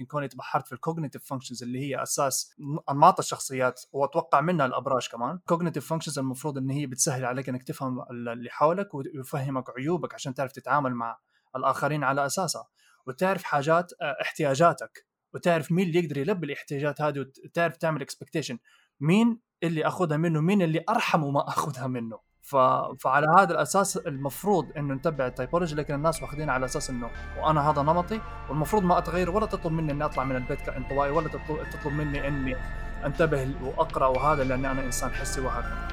يكون تبحرت في ال cognitive functions اللي هي أساس أنماط الشخصيات وأتوقع منها الأبراج كمان. cognitive functions المفروض إن هي بتسهل عليك إنك تفهم اللي حولك ويفهمك عيوبك عشان تعرف تتعامل مع الآخرين على أساسها. وتعرف حاجات آه، احتياجاتك وتعرف مين اللي يقدر يلبي الاحتياجات هذه وتعرف تعمل expectation مين اللي أخذها منه مين اللي أرحم وما أخذها منه. ف... فعلى هذا الأساس المفروض إنه نتبع ال typology لكن الناس واخذين على أساس إنه وأنا هذا نمطي والمفروض ما أتغير ولا تطلب مني إني أطلع من البيت كانطوائي ولا تطلب, تطلب مني إني أنتبه وأقرأ وهذا لأني أنا إنسان حسي وهكذا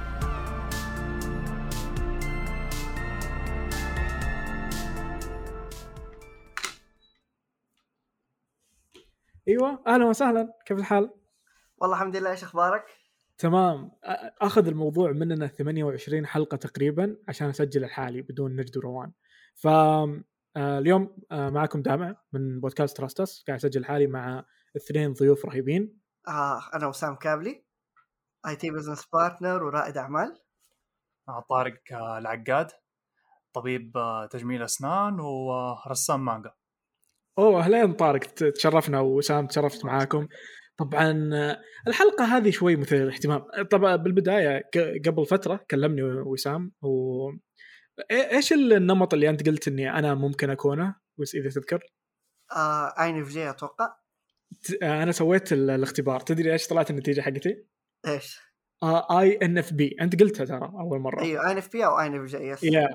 أيوه أهلا وسهلا كيف الحال؟ والله الحمد لله إيش أخبارك؟ تمام. أخذ الموضوع مننا 28 حلقة تقريبا عشان أسجل الحالي بدون نجد وروان. ف اليوم معكم دامع من بودكاست تراستس قاعد أسجل حالي مع اثنين ضيوف رهيبين. آه أنا وسام كابلي IT business partner ورائد أعمال. آه طارق العقاد طبيب تجميل أسنان ورسام مانجا. أوه أهلين طارق تشرفنا وسام تشرفت معاكم. طبعا الحلقة هذه شوي مثيرة للاهتمام. طبعا بالبداية قبل فترة كلمني وسام و إيش النمط اللي أنت قلت إني أنا ممكن أكونه؟ بس إذا تذكر. INFJ أتوقع. أنا سويت الاختبار. تدري إيش طلعت النتيجة حقتي؟ إيش؟ INFP أنت قلتها ترى أول مرة. أيوه INFP أو INFJ yes يا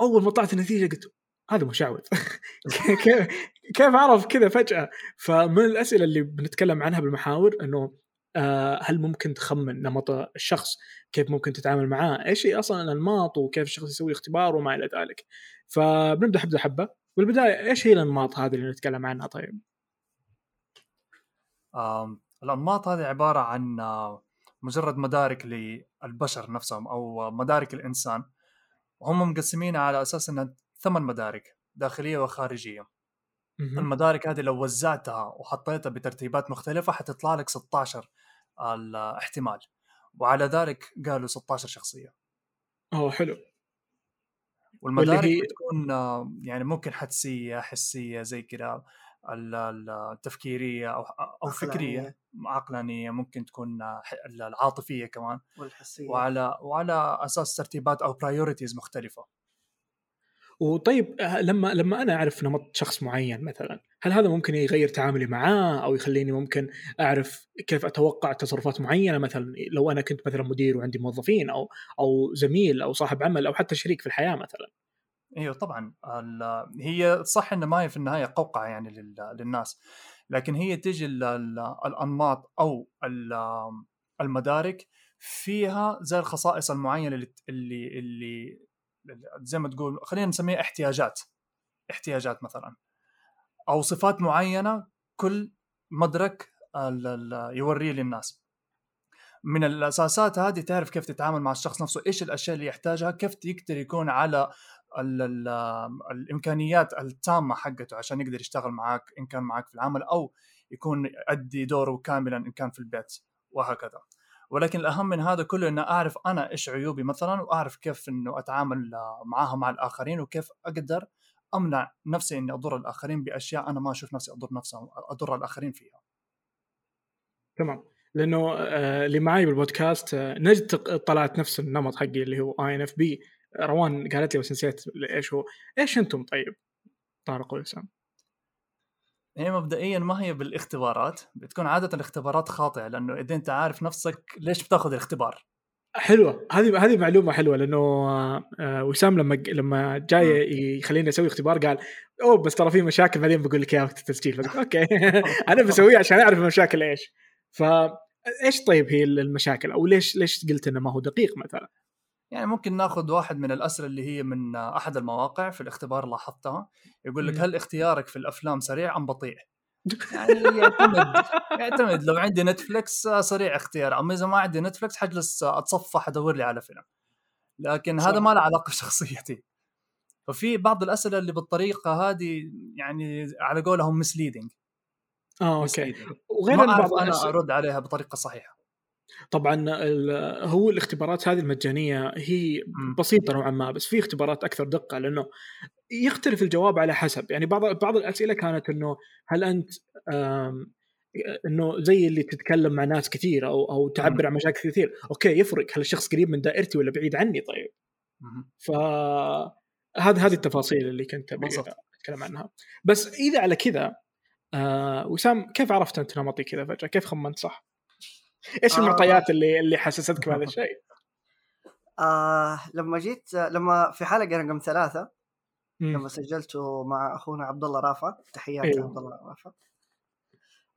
أول ما طلعت النتيجة قلت هذا مشعوذ كيف عرف كذا فجأة؟ فمن الأسئلة اللي بنتكلم عنها بالمحاور إنه آه هل ممكن تخمن نمط الشخص؟ كيف ممكن تتعامل معاه؟ إيش هي أصلا الأنماط؟ وكيف الشخص يسوي اختبار؟ وما إلى ذلك. فبنبدأ حبة حبة. بالبداية إيش هي الأنماط هذه اللي نتكلم عنها طيب؟ الأنماط هذه عبارة عن آه، مجرد مدارك للبشر نفسهم أو مدارك الإنسان. وهم مقسمينها على أساس إنها ثمان مدارك داخلية وخارجية. المدارك هذه لو وزعتها وحطيتها بترتيبات مختلفة حتطلع لك 16 الاحتمال وعلى ذلك قالوا 16 شخصية. أوه حلو. والمدارك هي... بتكون يعني ممكن حدسية حسية زي كذا التفكيريه أو أو فكرية عقلانية ممكن تكون العاطفية كمان. والحسية. وعلى وعلى أساس ترتيبات أو برايورتيز مختلفة. وطيب آه، لما لما أنا أعرف نمط شخص معين مثلا هل هذا ممكن يغير تعاملي معاه؟ أو يخليني ممكن أعرف كيف أتوقع تصرفات معينة؟ مثلا لو أنا كنت مثلا مدير وعندي موظفين أو أو زميل أو صاحب عمل أو حتى شريك في الحياة مثلا. إيوه طبعا هي صح انه ما هي في النهاية قوقعة يعني للناس لكن هي تجي الأنماط أو المدارك فيها زي الخصائص المعينة اللي, اللي زي ما تقول خلينا نسميها احتياجات. احتياجات مثلا. أو صفات معينة كل مدرك يوريه للناس. من الأساسات هذه تعرف كيف تتعامل مع الشخص نفسه إيش الأشياء اللي يحتاجها كيف يقدر يكون على ال ال الإمكانيات التامة حقته عشان يقدر يشتغل معك إن كان معك في العمل أو يكون يؤدي دوره كاملا إن كان في البيت وهكذا. ولكن الأهم من هذا كله ان أعرف أنا إيش عيوبي مثلا وأعرف كيف إنه أتعامل معاها مع الآخرين وكيف أقدر أمنع نفسي إني أضر الآخرين بأشياء أنا ما أشوف نفسي أضر نفسي أضر الآخرين فيها. تمام. لأنه آه، اللي معي بالبودكاست آه، نجد طلعت نفس النمط حقي اللي هو INFP روان قالت لي بس نسيت إيش هو. إيش أنتم طيب؟ طارق وسام. هي مبدئيا ما هي بالاختبارات بتكون عادة الاختبارات خاطئة لأنه إذا أنت عارف نفسك ليش بتاخذ الاختبار؟ حلوة. هذه هذه معلومة حلوة لأنه آه، وسام لما لما جاي يخليني أسوي اختبار قال أوه بس ترى في مشاكل. بعدين بقول لك إياها وقت التسجيل. أوكي. أنا بسويه عشان أعرف المشاكل إيش. ف إيش طيب هي المشاكل؟ أو ليش ليش قلت إنه ما هو دقيق مثلا؟ يعني ممكن ناخذ واحد من الاسئله اللي هي من أحد المواقع في الاختبار لاحظتها يقول لك هل اختيارك في الأفلام سريع أم بطيء؟ يعني يعتمد يعتمد لو عندي نتفلكس سريع اختيار أما إذا ما عندي نتفلكس حجلس أتصفح أدور لي على فيلم. لكن صح. هذا ما له علاقة بشخصيتي. ففي بعض الاسئله اللي بالطريقة هذه يعني على قولهم misleading آه okay. وغير ما أعرف أنا أرد عليها بطريقة صحيحة. طبعا هو الاختبارات هذه المجانية هي. بسيطة نوعا ما بس في اختبارات أكثر دقة لأنه يختلف الجواب على حسب يعني بعض بعض الأسئلة كانت إنه هل أنت إنه زي اللي تتكلم مع ناس كثير أو أو تعبر عن مشاكل كثير أوكي يفرق هل الشخص قريب من دائرتي ولا بعيد عني طيب مهم. فهذه هذه التفاصيل اللي كنت. أتكلم عنها بس إذا على كذا آه وسام كيف عرفت أنت نمطي كذا فجأة كيف خمنت صح؟ إيش آه. المعطيات اللي اللي حسستك بهذا الشيء؟ آه لما جيت لما في حلقة رقم ثلاثة مم. لما سجلته مع أخونا عبد الله رافع تحياتي أيوه. عبد الله رافع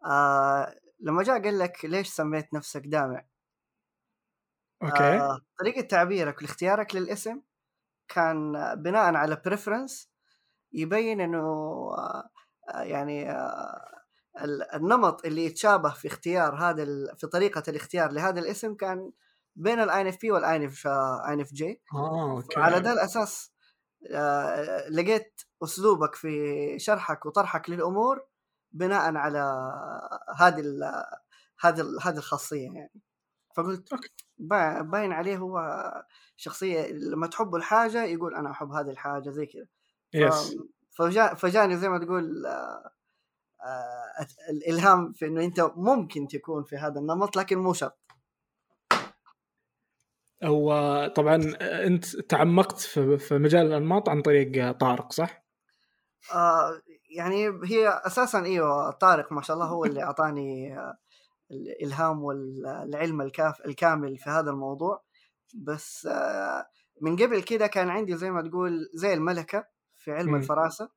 آه لما جاء قال لك ليش سميت نفسك دامع okay آه طريقة تعبيرك واختيارك للاسم كان بناء على preference يبين إنه آه يعني آه النمط اللي يتشابه في اختيار هذا ال- في طريقة الاختيار لهذا الاسم كان بين ال INFP والاي ان اف اي ان اف جي آه على ذا الأساس آه، لقيت أسلوبك في شرحك وطرحك للأمور بناء على هذه ال- هذه ال- هذه الخاصية يعني. فقلت باين عليه هو شخصية لما تحب الحاجة يقول أنا أحب هذه الحاجة زي كذا. يس فجاني زي ما تقول آه، الإلهام في إنه أنت ممكن تكون في هذا النمط لكن مو شرط هو طبعا أنت تعمقت في مجال الأنماط عن طريق طارق صح؟ آه يعني هي أساسا إيوه طارق ما شاء الله هو اللي أعطاني آه، الإلهام والعلم الكاف الكامل في هذا الموضوع بس آه من قبل كده كان عندي زي ما تقول زي الملكة في علم. الفراسة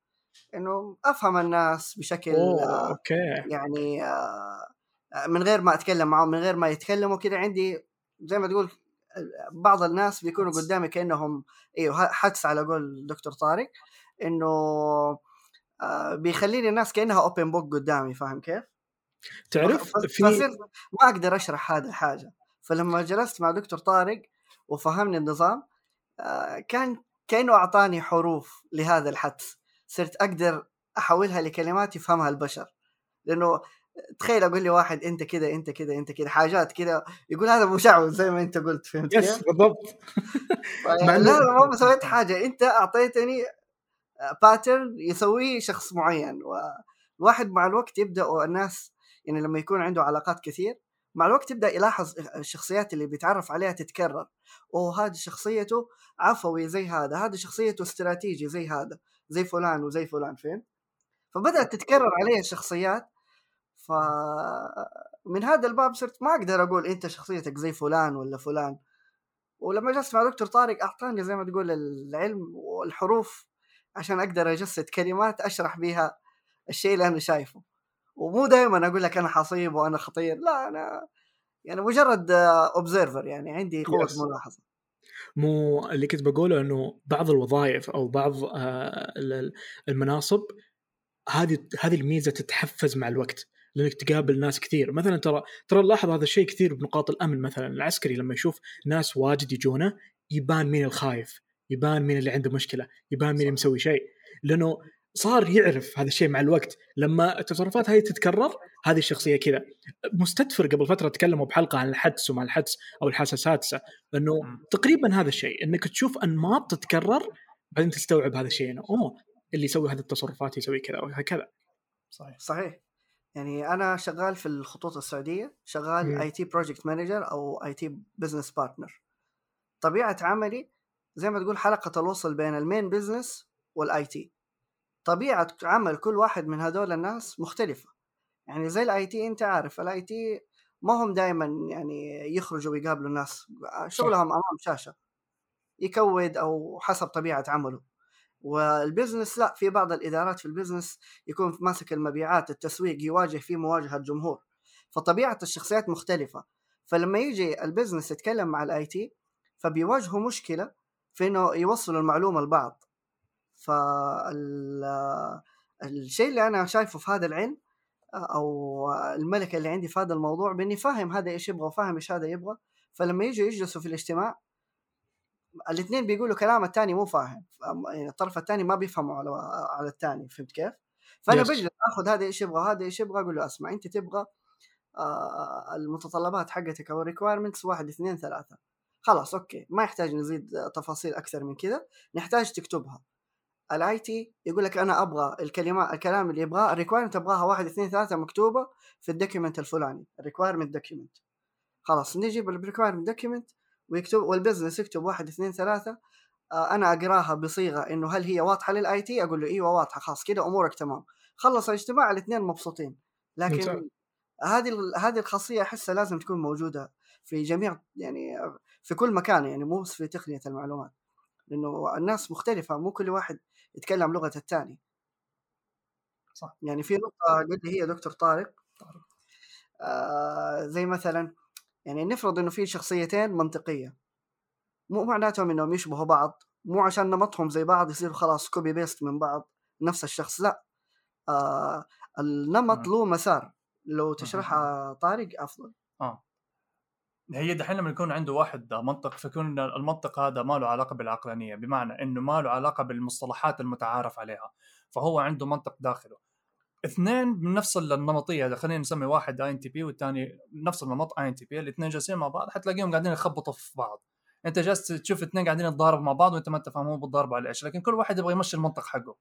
إنه أفهم الناس بشكل أوه آه okay. يعني آه من غير ما أتكلم معهم من غير ما يتكلموا كده عندي زي ما تقول آه، بعض الناس بيكونوا قدامي كأنهم إيوه حدس على قول دكتور طارق إنه آه بيخليني الناس كأنها open book قدامي فاهم كيف؟ تعرف في ما أقدر أشرح هذه الحاجة. فلما جلست مع دكتور طارق وفهمني النظام آه كان كأنه أعطاني حروف لهذا الحدس. صرت أقدر أحولها لكلمات يفهمها البشر. لأنه تخيل أقول لي واحد أنت كذا أنت كذا أنت كذا حاجات كذا يقول هذا مشعوذ زي ما أنت قلت فهمت yes؟ بالضبط. لا لا ما سويت حاجة. أنت أعطيتني pattern يسويه شخص معين والواحد مع الوقت يبدأ الناس يعني لما يكون عنده علاقات كثير مع الوقت يبدأ يلاحظ الشخصيات اللي بيتعرف عليها تتكرر. أوه هذه شخصيته عفوي زي هذا هذا شخصيته استراتيجي زي هذا. زي فلان وزي فلان فين فبدأت تتكرر عليه الشخصيات ف من هذا الباب صرت ما أقدر أقول أنت شخصيتك زي فلان ولا فلان. ولما جلست مع دكتور طارق أعطاني زي ما تقول العلم والحروف عشان أقدر أجسد كلمات أشرح بيها الشيء اللي أنا شايفه. ومو دائما أقول لك أنا حصيب وأنا خطير لا أنا يعني مجرد اوبزرفر يعني عندي قوة Yes. ملاحظة. مو اللي كنت بقوله إنه بعض الوظائف أو بعض آه، ال- المناصب هذه هذه الميزة تتحفز مع الوقت لأنك تقابل ناس كثير. مثلا ترى ترى نلاحظ هذا الشيء كثير بنقاط الأمن. مثلا العسكري لما يشوف ناس واجد يجونه يبان مين الخايف يبان مين اللي عنده مشكلة يبان مين اللي مسوي شيء. لأنه صار يعرف هذا الشيء مع الوقت. لما التصرفات هذه تتكرر هذه الشخصية كذا. مستدفر قبل فترة تكلموا بحلقة عن الحدس وما الحدس أو الحاسه السادسه انه. تقريبا هذا الشيء إنك تشوف أنماط تتكرر بعدين تستوعب هذا الشيء إنه أوه اللي يسوي هذه التصرفات يسوي كذا وهكذا. صحيح. صحيح. يعني أنا شغال في الخطوط السعودية شغال. IT project manager أو IT business partner طبيعة عملي زي ما تقول حلقة الوصل بين ال main business وال IT طبيعة عمل كل واحد من هذول الناس مختلفة. يعني زي ال IT أنت عارف ال IT ما هم دائما يعني يخرجوا ويقابلوا الناس شغلهم أمام شاشة يكود أو حسب طبيعة عمله. وال business لا في بعض الإدارات في ال business يكون ماسك المبيعات التسويق يواجه فيه مواجهة جمهور فطبيعة الشخصيات مختلفة. فلما يجي ال business يتكلم مع ال IT فبيواجهوا مشكلة في إنه يوصلوا المعلومة لبعض. فالشيء اللي أنا شايفه في هذا العلم أو الملكة اللي عندي في هذا الموضوع بإني فاهم هذا إيش يبغى وفاهم إيش هذا يبغى. فلما يجوا يجلسوا في الاجتماع الاثنين بيقولوا كلام الثاني مو فاهم. يعني الطرف الثاني ما بيفهموا على على الثاني فهمت كيف؟ فأنا Yes. بجلس آخذ هذا إيش يبغى هذا إيش يبغى أقول له أسمع أنت تبغى آه المتطلبات حقتك أو ال requirements واحد اثنين ثلاثة. خلاص okay. ما يحتاج نزيد تفاصيل أكثر من كذا. نحتاج تكتبها. ال IT يقول لك أنا أبغى الكلمات الكلام اللي يبغاه ال requirement ابغاها واحد اثنين ثلاثة مكتوبة في ال document الفلاني ال requirement document خلاص نجيب ال requirement document ويكتب وال business يكتب واحد اثنين ثلاثة. آه أنا أقراها بصيغة إنه هل هي واضحة للاي تي أقول له إيوه واضحة خلاص كذا أمورك تمام. خلص الاجتماع الاثنين مبسوطين. لكن هذه هذه الخاصية أحسها لازم تكون موجودة في جميع يعني في كل مكان يعني مو بس في تقنية المعلومات. لأنه الناس مختلفة مو كل واحد يتكلم لغه الثاني صح. يعني في نقطة قد هي دكتور طارق. آه زي مثلا يعني نفرض إنه في شخصيتين منطقية. مو معناتهم إنهم يشبهوا بعض مو عشان نمطهم زي بعض يصيروا خلاص copy paste من بعض نفس الشخص لا. آه النمط له مسار. لو تشرحها طارق أفضل. هي دحين لما يكون عنده واحد منطق فيكون المنطق هذا ما له علاقة بالعقلانية بمعنى إنه ما له علاقة بالمصطلحات المتعارف عليها فهو عنده منطق داخله. اثنين من نفس النمطية هذا خلينا نسمي واحد INTP والثاني نفس النمط INTP الاثنين جالسين مع بعض حتلاقيهم قاعدين يخبطوا في بعض. أنت جالس تشوف اثنين قاعدين يتضاربوا مع بعض وأنت ما فاهمون بتضاربوا على إيش لكن كل واحد يبغى يمشي المنطق حقه.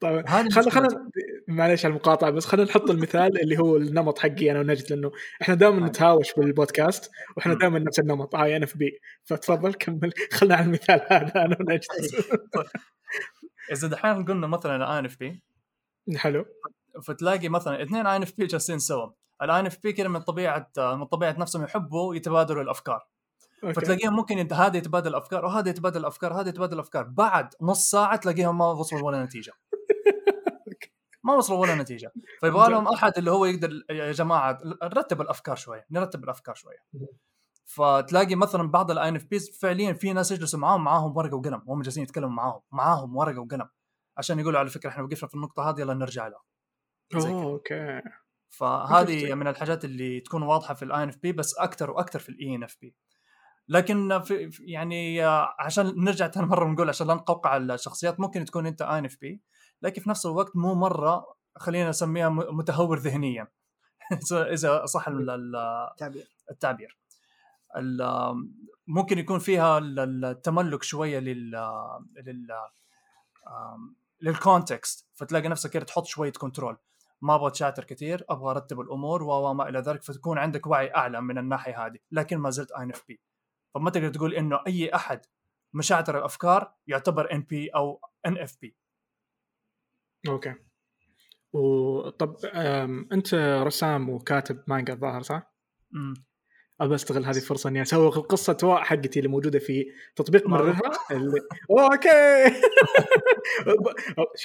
طيب خلينا خلينا معليش على المقاطعة بس خلينا نحط المثال اللي هو النمط حقي أنا ونجد لأنه إحنا دائما طيب. نتهاوش بالبودكاست وإحنا دائما نفس النمط. ه ENFP. فتفضل كمل. خلينا على المثال هذا أنا ونجد. طيب. إذا دحين قلنا مثلا ENFP حلو. فتلاقي مثلا اثنين ENFP جالسين سوا. ال ENFP كذا من طبيعة من طبيعة نفسهم يحبوا يتبادلوا الأفكار. فتلاقيهم ممكن هذا يتبادل أفكار وهذا يتبادل أفكار وهذا يتبادل أفكار. بعد نص ساعة تلاقيهم ما وصلوا ولا نتيجة. ما وصلوا ولا نتيجة. فيبغى لهم أحد اللي هو يقدر يا جماعة نرتب الأفكار شوية نرتب الأفكار شوية. فتلاقي مثلا بعض ال ENFPs فعليا في ناس يجلسوا معاهم معاهم ورقة وقلم وهم جالسين يتكلموا معاهم معاهم ورقة وقلم. عشان يقولوا على فكرة إحنا وقفنا في النقطة هذه يلا نرجع لها. أوكي. فهذه من الحاجات اللي تكون واضحة في ال ENFP بس أكثر وأكثر في ال ENFP لكن في يعني عشان نرجع ثاني مرة نقول عشان لا نقوقع الشخصيات ممكن تكون أنت NFP لكن في نفس الوقت مو مرة خلينا نسميها متهور ذهنيا. إذا صح التعبير. التعبير ممكن يكون فيها التملك شوية لل لل لل context فتلاقي نفسك كده تحط شوية control ما أبغى chatter كثير أبغى أرتب الأمور وما إلى ذلك فتكون عندك وعي أعلى من الناحية هذه. لكن ما زلت NFP. فما تقدر تقول إنه أي أحد مشاعر الأفكار يعتبر NP أو NFP okay. وطب أنت رسام وكاتب مانجا الظاهر صح؟ امم أبى أستغل هذه الفرصة إني اسوق القصة واء حقتي اللي موجودة في تطبيق مررها اللي... okay.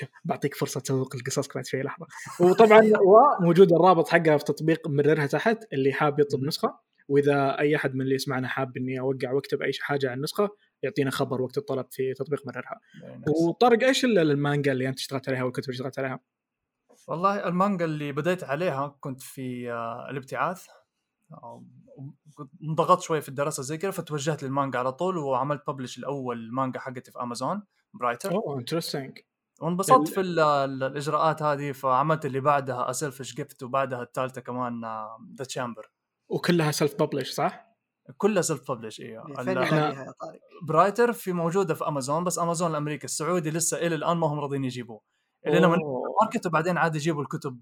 بعطيك فرصة تسوق القصص بعد شوي لحظة. وطبعا واء موجود الرابط حقها في تطبيق مررها تحت اللي حاب يطلب نسخة. وإذا أي أحد من اللي يسمعنا حاب إني أوقع واكتب اي حاجة عن النسخة يعطينا خبر وقت الطلب في تطبيق مررها. وطارق إيش المانجا اللي أنت اشتغلت عليها والكتب اللي اشتغلت عليها؟ والله المانجا اللي بديت عليها كنت في آه، الابتعاث. انضغطت شوي في الدراسة زي كذا فتوجهت للمانجا على طول وعملت publish الأول مانجا حقتي في امازون Brighter أوه interesting وانبسطت في الإجراءات هذه فعملت اللي بعدها Selfish Gift وبعدها الثالثة كمان The آه، Chamber وكلها سيلف ببلش صح؟ كلها سيلف ببلش أيوه برايتر في موجودة في امازون بس امازون الأمريكي السعودي لسه إلى الآن ما هم راضيين يجيبوه. إلى لما ماركت وبعدين عاد يجيبوا الكتب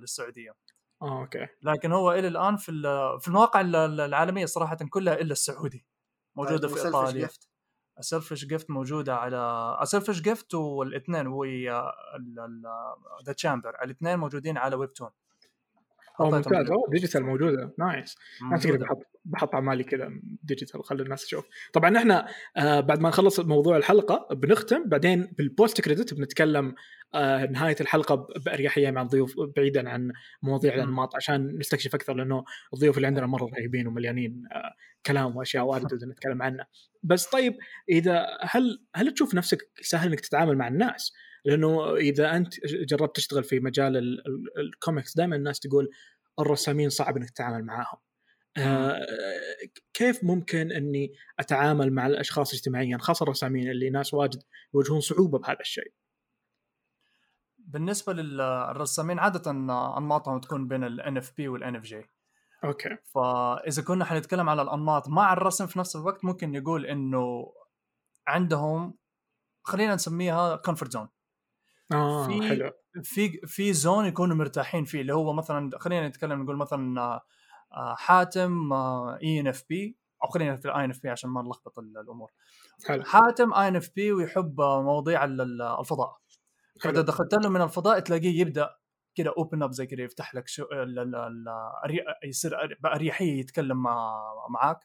للسعودية. آه أوكي. لكن هو إلى الآن في في المواقع العالمية صراحة كلها إلا السعودي. موجودة طيب، في إيطاليا. سيلفش جيفت موجودة على سيلفش جيفت والإثنين و The Chamber الإثنين موجودين على Webtoon ممتاز. أوه digital موجودة. nice اعتقد بحط بحط اعمالي كذا digital خلي الناس تشوف. طبعا إحنا آه بعد ما نخلص موضوع الحلقة بنختم بعدين بال post credit بنتكلم آه نهاية الحلقة باريحيه مع الضيوف بعيدا عن مواضيع الأنماط عشان نستكشف أكثر لأنه الضيوف اللي عندنا مرة رهيبين ومليانين آه كلام وأشياء واردة نتكلم عنها بس طيب إذا هل هل تشوف نفسك سهل إنك تتعامل مع الناس؟ لأنه إذا أنت جربت تشتغل في مجال الكوميكس دائما الناس تقول الرسامين صعب إنك تتعامل معاهم. آه كيف ممكن إني أتعامل مع الأشخاص اجتماعيا خاصة الرسامين اللي ناس واجد يواجهون صعوبة بهذا الشيء؟ بالنسبة للرسامين عادة أنماطهم تكون بين ال INFP وال INFJ okay. فاذا كنا حنتكلم على الأنماط مع الرسم في نفس الوقت ممكن نقول إنه عندهم خلينا نسميها comfort zone آه في- حلو. في في zone يكونوا مرتاحين فيه اللي هو مثلا خلينا نتكلم نقول مثلا آه، آه، حاتم INFP أو خلينا في الاي ان اف بي عشان ما نلخبط ال- الأمور. حلو. حاتم اي ان اف بي ويحب مواضيع ال- ال- الفضاء. فإذا دخلت له من الفضاء تلاقيه يبدأ كده open up زي كده يفتح لك شو يصير باريحيه يتكلم مع معاك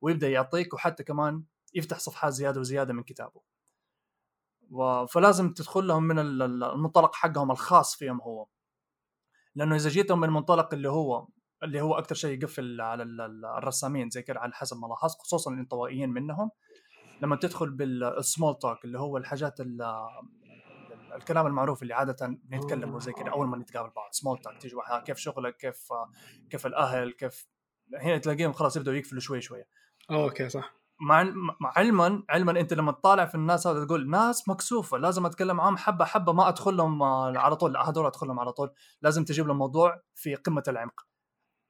ويبدأ يعطيك وحتى كمان يفتح صفحات زيادة وزيادة من كتابه. فلازم تدخل لهم من ال- ال- المنطلق حقهم الخاص فيهم هو. لأنه إذا جيتهم من المنطلق اللي هو اللي هو أكثر شيء يقفل على ال- ال- الرسامين زي كده على حسب ما لاحظت خصوصا الانطوائيين منهم. لما تدخل بالسمول توك اللي هو الحاجات ال- ال- الكلام المعروف اللي عادة بنتكلمه زي كده أول ما نتقابل بعض سمول توك تيجي واحد كيف شغلك؟ كيف كيف الأهل؟ كيف هنا تلاقيهم خلاص يبدأوا يقفلوا شوي شوي. okay صح. مع علما علما أنت لما تطالع في الناس هذا تقول ناس مكسوفة لازم أتكلم معاهم حبة حبة ما أدخل لهم آه، على طول لا هذول أدخل لهم على طول. لازم تجيب لهم موضوع في قمة العمق.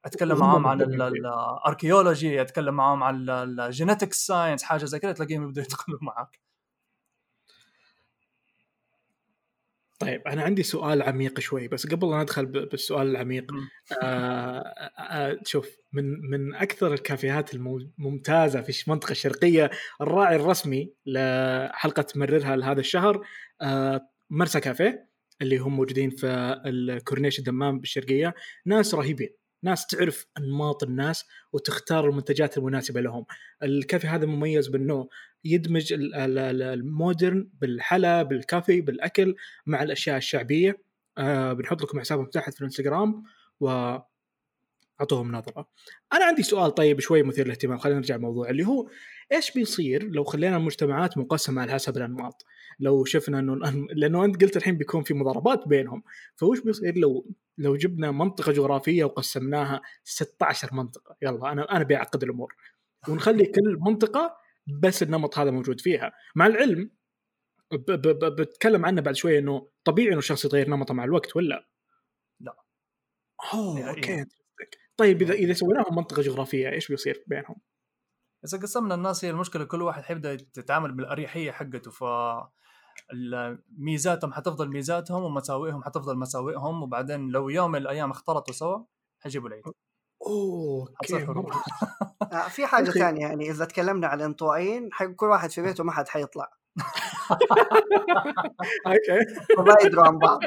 أتكلم معاهم عن. ال archaeology أتكلم معاهم عن ال genetics science حاجة زي كذا تلاقيهم يبدأوا يدخلوا معك طيب أنا عندي سؤال عميق شوي بس قبل لا ندخل بالسؤال العميق مم. آه آه شوف من من أكثر الكافيهات الممتازة في المنطقة الشرقيه الراعي الرسمي لحلقة مررها لهذا الشهر آه مرسى كافيه اللي هم موجودين في الكورنيش الدمام بالشرقية ناس رهيبين ناس تعرف أنماط الناس وتختار المنتجات المناسبة لهم. الكافي هذا مميز بأنه يدمج ال- ال- ال- المودرن بالحلا بالكافي بالأكل مع الأشياء الشعبية. آه بنحط لكم حسابهم تحت في الإنستغرام. و أعطوهم نظرة. أنا عندي سؤال طيب شوي مثير للاهتمام خلينا نرجع الموضوع اللي هو إيش بيصير لو خلينا المجتمعات مقسمة على حسب الأنماط؟ لو شفنا إنه لأنه أنت قلت الحين بيكون في مضاربات بينهم، فوش بيصير لو لو جبنا منطقة جغرافية وقسمناها 16 منطقة، يلا أنا أنا بيعقد الأمور ونخلي كل منطقة بس النمط هذا موجود فيها، مع العلم ب- ب- ب- بتكلم عنه بعد شوية إنه طبيعي إنه الشخص يتغير نمطه مع الوقت ولا؟ لا. أوه نهائياً. أوكي طيب إذا إذا سويناهم منطقة جغرافية إيش بيصير بينهم؟ اذا قسمنا الناس هي المشكلة كل واحد حيبدأ يتعامل بالأريحية حقته ف ميزاتهم حتفضل ميزاتهم ومساوئهم حتفضل مساوئهم وبعدين لو يوم من الأيام اختلطوا سوا حيجيبوا العيد. اوه آه، في حاجة. ثانية يعني إذا تكلمنا عن الانطوائيين كل واحد في بيته ما حد حيطلع. أوكي. وما يدروا عن بعض.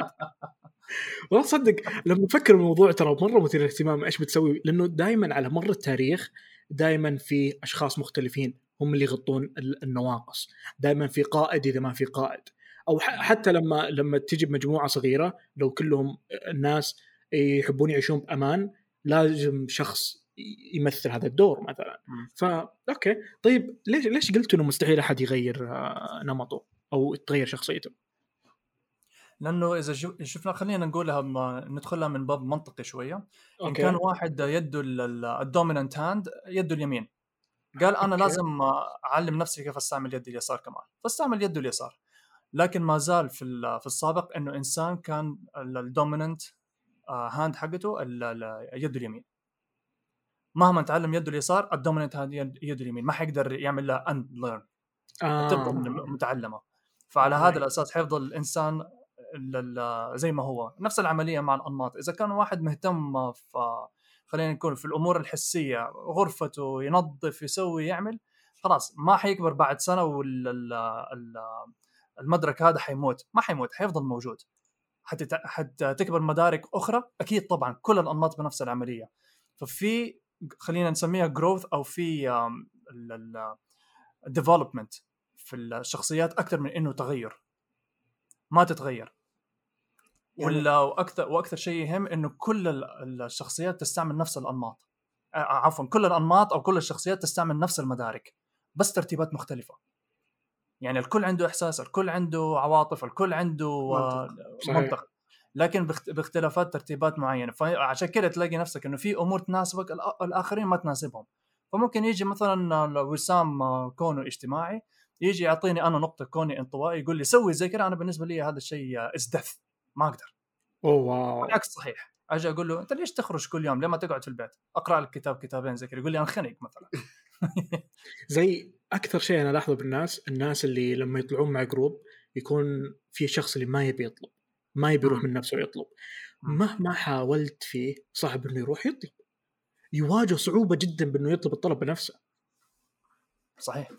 والله تصدق لما أفكر بالموضوع ترى مرة مثير للاهتمام إيش بتسوي لأنه دائما على مر التاريخ دائما في أشخاص مختلفين هم اللي يغطون ال- النواقص. دائما في قائد إذا ما في قائد. أو ح- حتى لما لما تجي بمجموعة صغيرة لو كلهم الناس يحبون يعيشون بأمان لازم شخص يمثل هذا الدور مثلا. مم. فا okay. طيب ليش ليش قلت إنه مستحيل أحد يغير آه، نمطه أو تغير شخصيته؟ لأنه إذا شفنا خلينا نقولها ندخلها من باب منطقي شوية. إن okay. كان واحد يده ال dominant hand يده اليمين. قال أنا okay. لازم أعلم نفسي كيف أستعمل يدي اليسار كمان. فاستعمل يده اليسار. لكن ما زال في في السابق إنه إنسان كان ال dominant hand حقته ال- ال- يده اليمين. مهما تعلم يده اليسار ال dominant hand يد- يده اليمين. ما حيقدر يعمل لها unlearn تبقى من- متعلمة. فعلى. هذا الأساس حيفضل الإنسان ال- ال- زي ما هو. نفس العملية مع الأنماط. إذا كان واحد مهتم في خلينا نقول في الأمور الحسية غرفته ينظف يسوي يعمل خلاص ما حيكبر بعد سنة والمدرك هذا حيموت. ما حيموت حيفضل موجود. حتكبر مدارك أخرى أكيد طبعا كل الأنماط بنفس العملية. ففي خلينا نسميها جروث أو في ديفلوبمنت في الشخصيات أكثر من إنه تغير. ما تتغير. يعني- ولا وأكثر وأكثر شيء يهم إنه كل ال- الشخصيات تستعمل نفس الأنماط. آه، عفوا كل الأنماط أو كل الشخصيات تستعمل نفس المدارك بس ترتيبات مختلفة. يعني الكل عنده إحساس الكل عنده عواطف الكل عنده آه، صحيح. منطق. لكن باخت- باختلافات ترتيبات معينة. فعشان كده تلاقي نفسك إنه في أمور تناسبك الآخرين ما تناسبهم. فممكن يجي مثلا وسام آه، كونه اجتماعي يجي يعطيني أنا نقطة كوني انطوائي يقول لي سوي زي كذا أنا بالنسبة لي هذا الشيء از دث ما أقدر. أوه wow. العكس صحيح. أجي أقول له أنت ليش تخرج كل يوم؟ ليه ما تقعد في البيت؟ أقرأ لك كتاب كتابين زي كذا. يقول لي انخنق مثلا. زي أكثر شيء أنا ألاحظه بالناس الناس اللي لما يطلعون مع group يكون في شخص اللي ما يبي يطلب ما يبي يروح من نفسه ويطلب مهما حاولت فيه صعب إنه يروح يطلب. يواجه صعوبة جدا بإنه يطلب الطلب بنفسه. صحيح.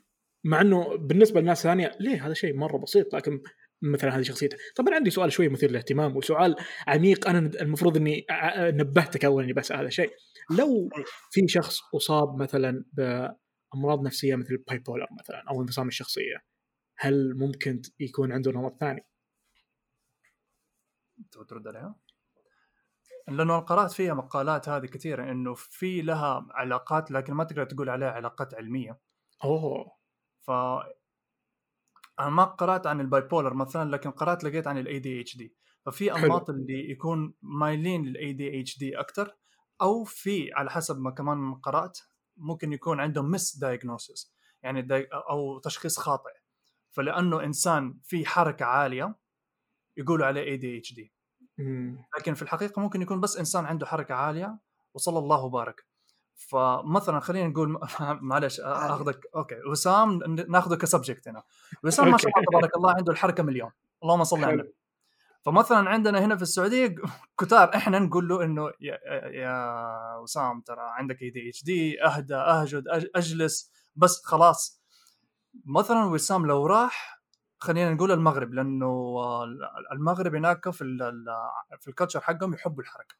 مع إنه بالنسبة لناس ثانية ليه؟ هذا شيء مرة بسيط لكن مثلا هذه شخصيته طبعا عندي سؤال شوي مثير للاهتمام وسؤال عميق أنا المفروض إني نبهتك اول إني بسأل هذا الشيء لو في شخص أصاب مثلا بأمراض نفسية مثل البايبولر مثلا أو انفصام الشخصية هل ممكن يكون عنده نمط ثاني؟ تبغى ترد عليها؟ لأنه قرأت فيها مقالات هذه كثيرة إنه في لها علاقات لكن ما تقدر تقول عليها علاقات علمية أوه أنا ما قرأت عن ال bipolar مثلا لكن قرأت لقيت عن ال ADHD ففي أنماط اللي يكون مايلين لل ADHD أكثر أو في على حسب ما كمان قرأت ممكن يكون عندهم misdiagnosis يعني أو تشخيص خاطئ. فلأنه إنسان في حركة عالية يقولوا عليه ADHD لكن في الحقيقة ممكن يكون بس إنسان عنده حركة عالية وصلى الله وبارك. فمثلا خلينا نقول معلش أخذك okay. وسام ناخذه ك subject هنا. وسام ما شاء الله تبارك الله عنده الحركة مليون. اللهم صل على النبي. فمثلا عندنا هنا في السعودية كتار إحنا نقول له إنه يا, يا وسام ترى عندك ADHD أهدى أهجد أجلس بس خلاص. مثلا وسام لو راح خلينا نقول المغرب لأنه المغرب هناك في في ال culture حقهم يحبوا الحركة.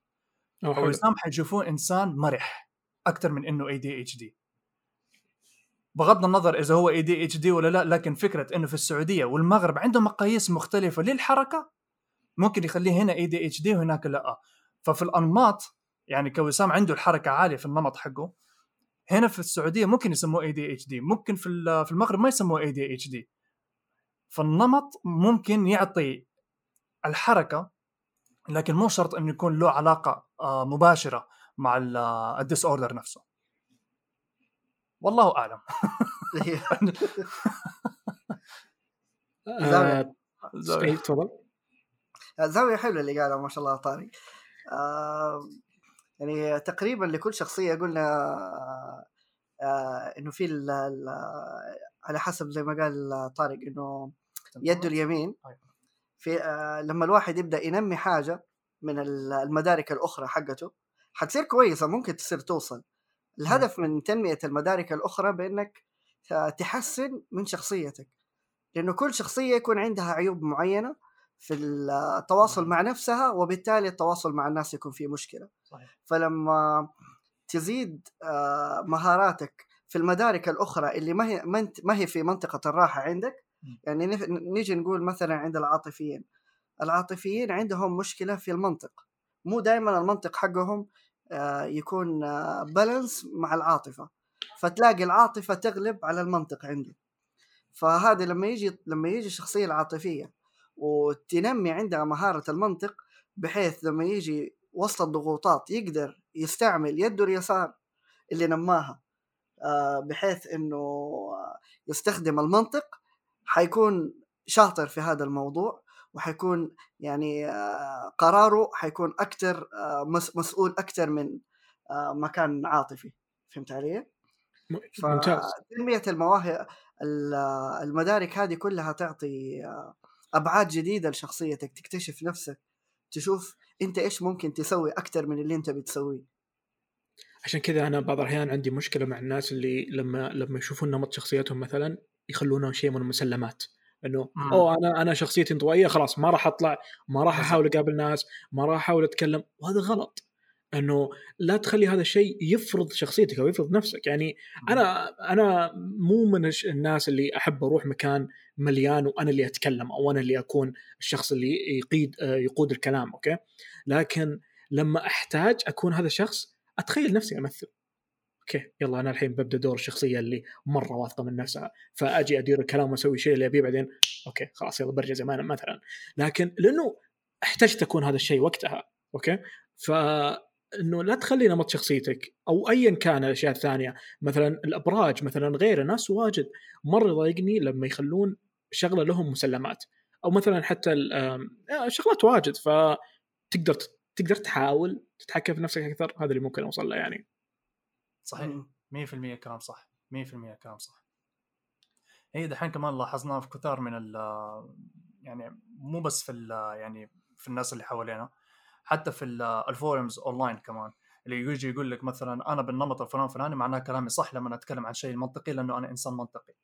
وسام حيشوفوه إنسان مرح. أكثر من إنه ADHD بغض النظر إذا هو ADHD ولا لا لكن فكرة إنه في السعودية والمغرب عندهم مقاييس مختلفة للحركة ممكن يخليه هنا ADHD وهناك لا. ففي الأنماط يعني كوسام عنده الحركة عالية في النمط حقه. هنا في السعودية ممكن يسموه ADHD ممكن في في المغرب ما يسموه ADHD فالنمط ممكن يعطي الحركة لكن مو شرط إنه يكون له علاقة آه، مباشرة. مع ال disorder نفسه. والله أعلم. زاوية. إيه، تفضل. زاوية حلوة اللي قالها ما شاء الله طارق. آه يعني تقريبا لكل شخصية قلنا آه إنه في على حسب زي ما قال طارق إنه يده اليمين. في آه لما الواحد يبدأ ينمي حاجة من المدارك الأخرى حقته حتصير كويسة ممكن تصير توصل. الهدف من تنمية المدارك الأخرى بأنك تحسن من شخصيتك. لأنه كل شخصية يكون عندها عيوب معينة في التواصل مع نفسها وبالتالي التواصل مع الناس يكون فيه مشكلة. صحيح. فلما تزيد آه، مهاراتك في المدارك الأخرى اللي ما هي ما هي في منطقة الراحة عندك يعني نيجي نقول مثلا عند العاطفيين. العاطفيين عندهم مشكلة في المنطق. مو دائما المنطق حقهم آه، يكون بالانس آه، مع العاطفة. فتلاقي العاطفة تغلب على المنطق عنده. فهذا لما يجي لما يجي الشخصية العاطفية وتنمي عندها مهارة المنطق بحيث لما يجي وسط الضغوطات يقدر يستعمل يده اليسار اللي نماها آه، بحيث إنه يستخدم المنطق حيكون شاطر في هذا الموضوع. وحيكون يعني آه، قراره حيكون أكثر آه، مسؤول أكثر من آه، مكان عاطفي. فهمت علي؟ ممتاز. تنمية المواهب المدارك هذه كلها تعطي أبعاد جديدة لشخصيتك تكتشف نفسك تشوف أنت إيش ممكن تسوي أكثر من اللي أنت بتسويه. عشان كذا أنا بعض الأحيان عندي مشكلة مع الناس اللي لما لما يشوفون نمط شخصيتهم مثلا يخلونه شيء من المسلمات. إنه أوه أنا أنا شخصيتي انطوائية خلاص ما راح أطلع ما راح أحاول أقابل ناس ما راح أحاول أتكلم. وهذا غلط. إنه لا تخلي هذا الشيء يفرض شخصيتك أو يفرض نفسك. يعني أنا أنا مو من الناس اللي أحب أروح مكان مليان وأنا اللي أتكلم أو أنا اللي أكون الشخص اللي يقيد يقود الكلام okay؟ لكن لما أحتاج أكون هذا الشخص أتخيل نفسي أمثل. okay يلا أنا الحين ببدأ دور الشخصية اللي مرة واثقة من نفسها فأجي أدير الكلام وأسوي شيء اللي أبيه بعدين. okay خلاص يلا برجع زي ما أنا مثلا. لكن لأنه احتجت أكون هذا الشيء وقتها okay؟ ف انه لا تخلي نمط شخصيتك أو ايا كان الأشياء الثانية مثلا الأبراج مثلا غير ناس واجد مرة يضايقني لما يخلون شغلة لهم مسلمات. أو مثلا حتى آه، شغلات واجد فتقدر تقدر تحاول تتحكم في نفسك أكثر هذا اللي ممكن أوصل له يعني. صحيح. مم. 100% كلام صح. 100% كلام صح. هي دحين كمان لاحظناها في كثار من ال يعني مو بس في ال يعني في الناس اللي حوالينا حتى في ال- الفورums أونلاين كمان. اللي يجي يقول لك مثلا أنا بالنمط الفلان الفلاني معناه كلامي صح لما أتكلم عن شيء منطقي لأنه أنا إنسان منطقي.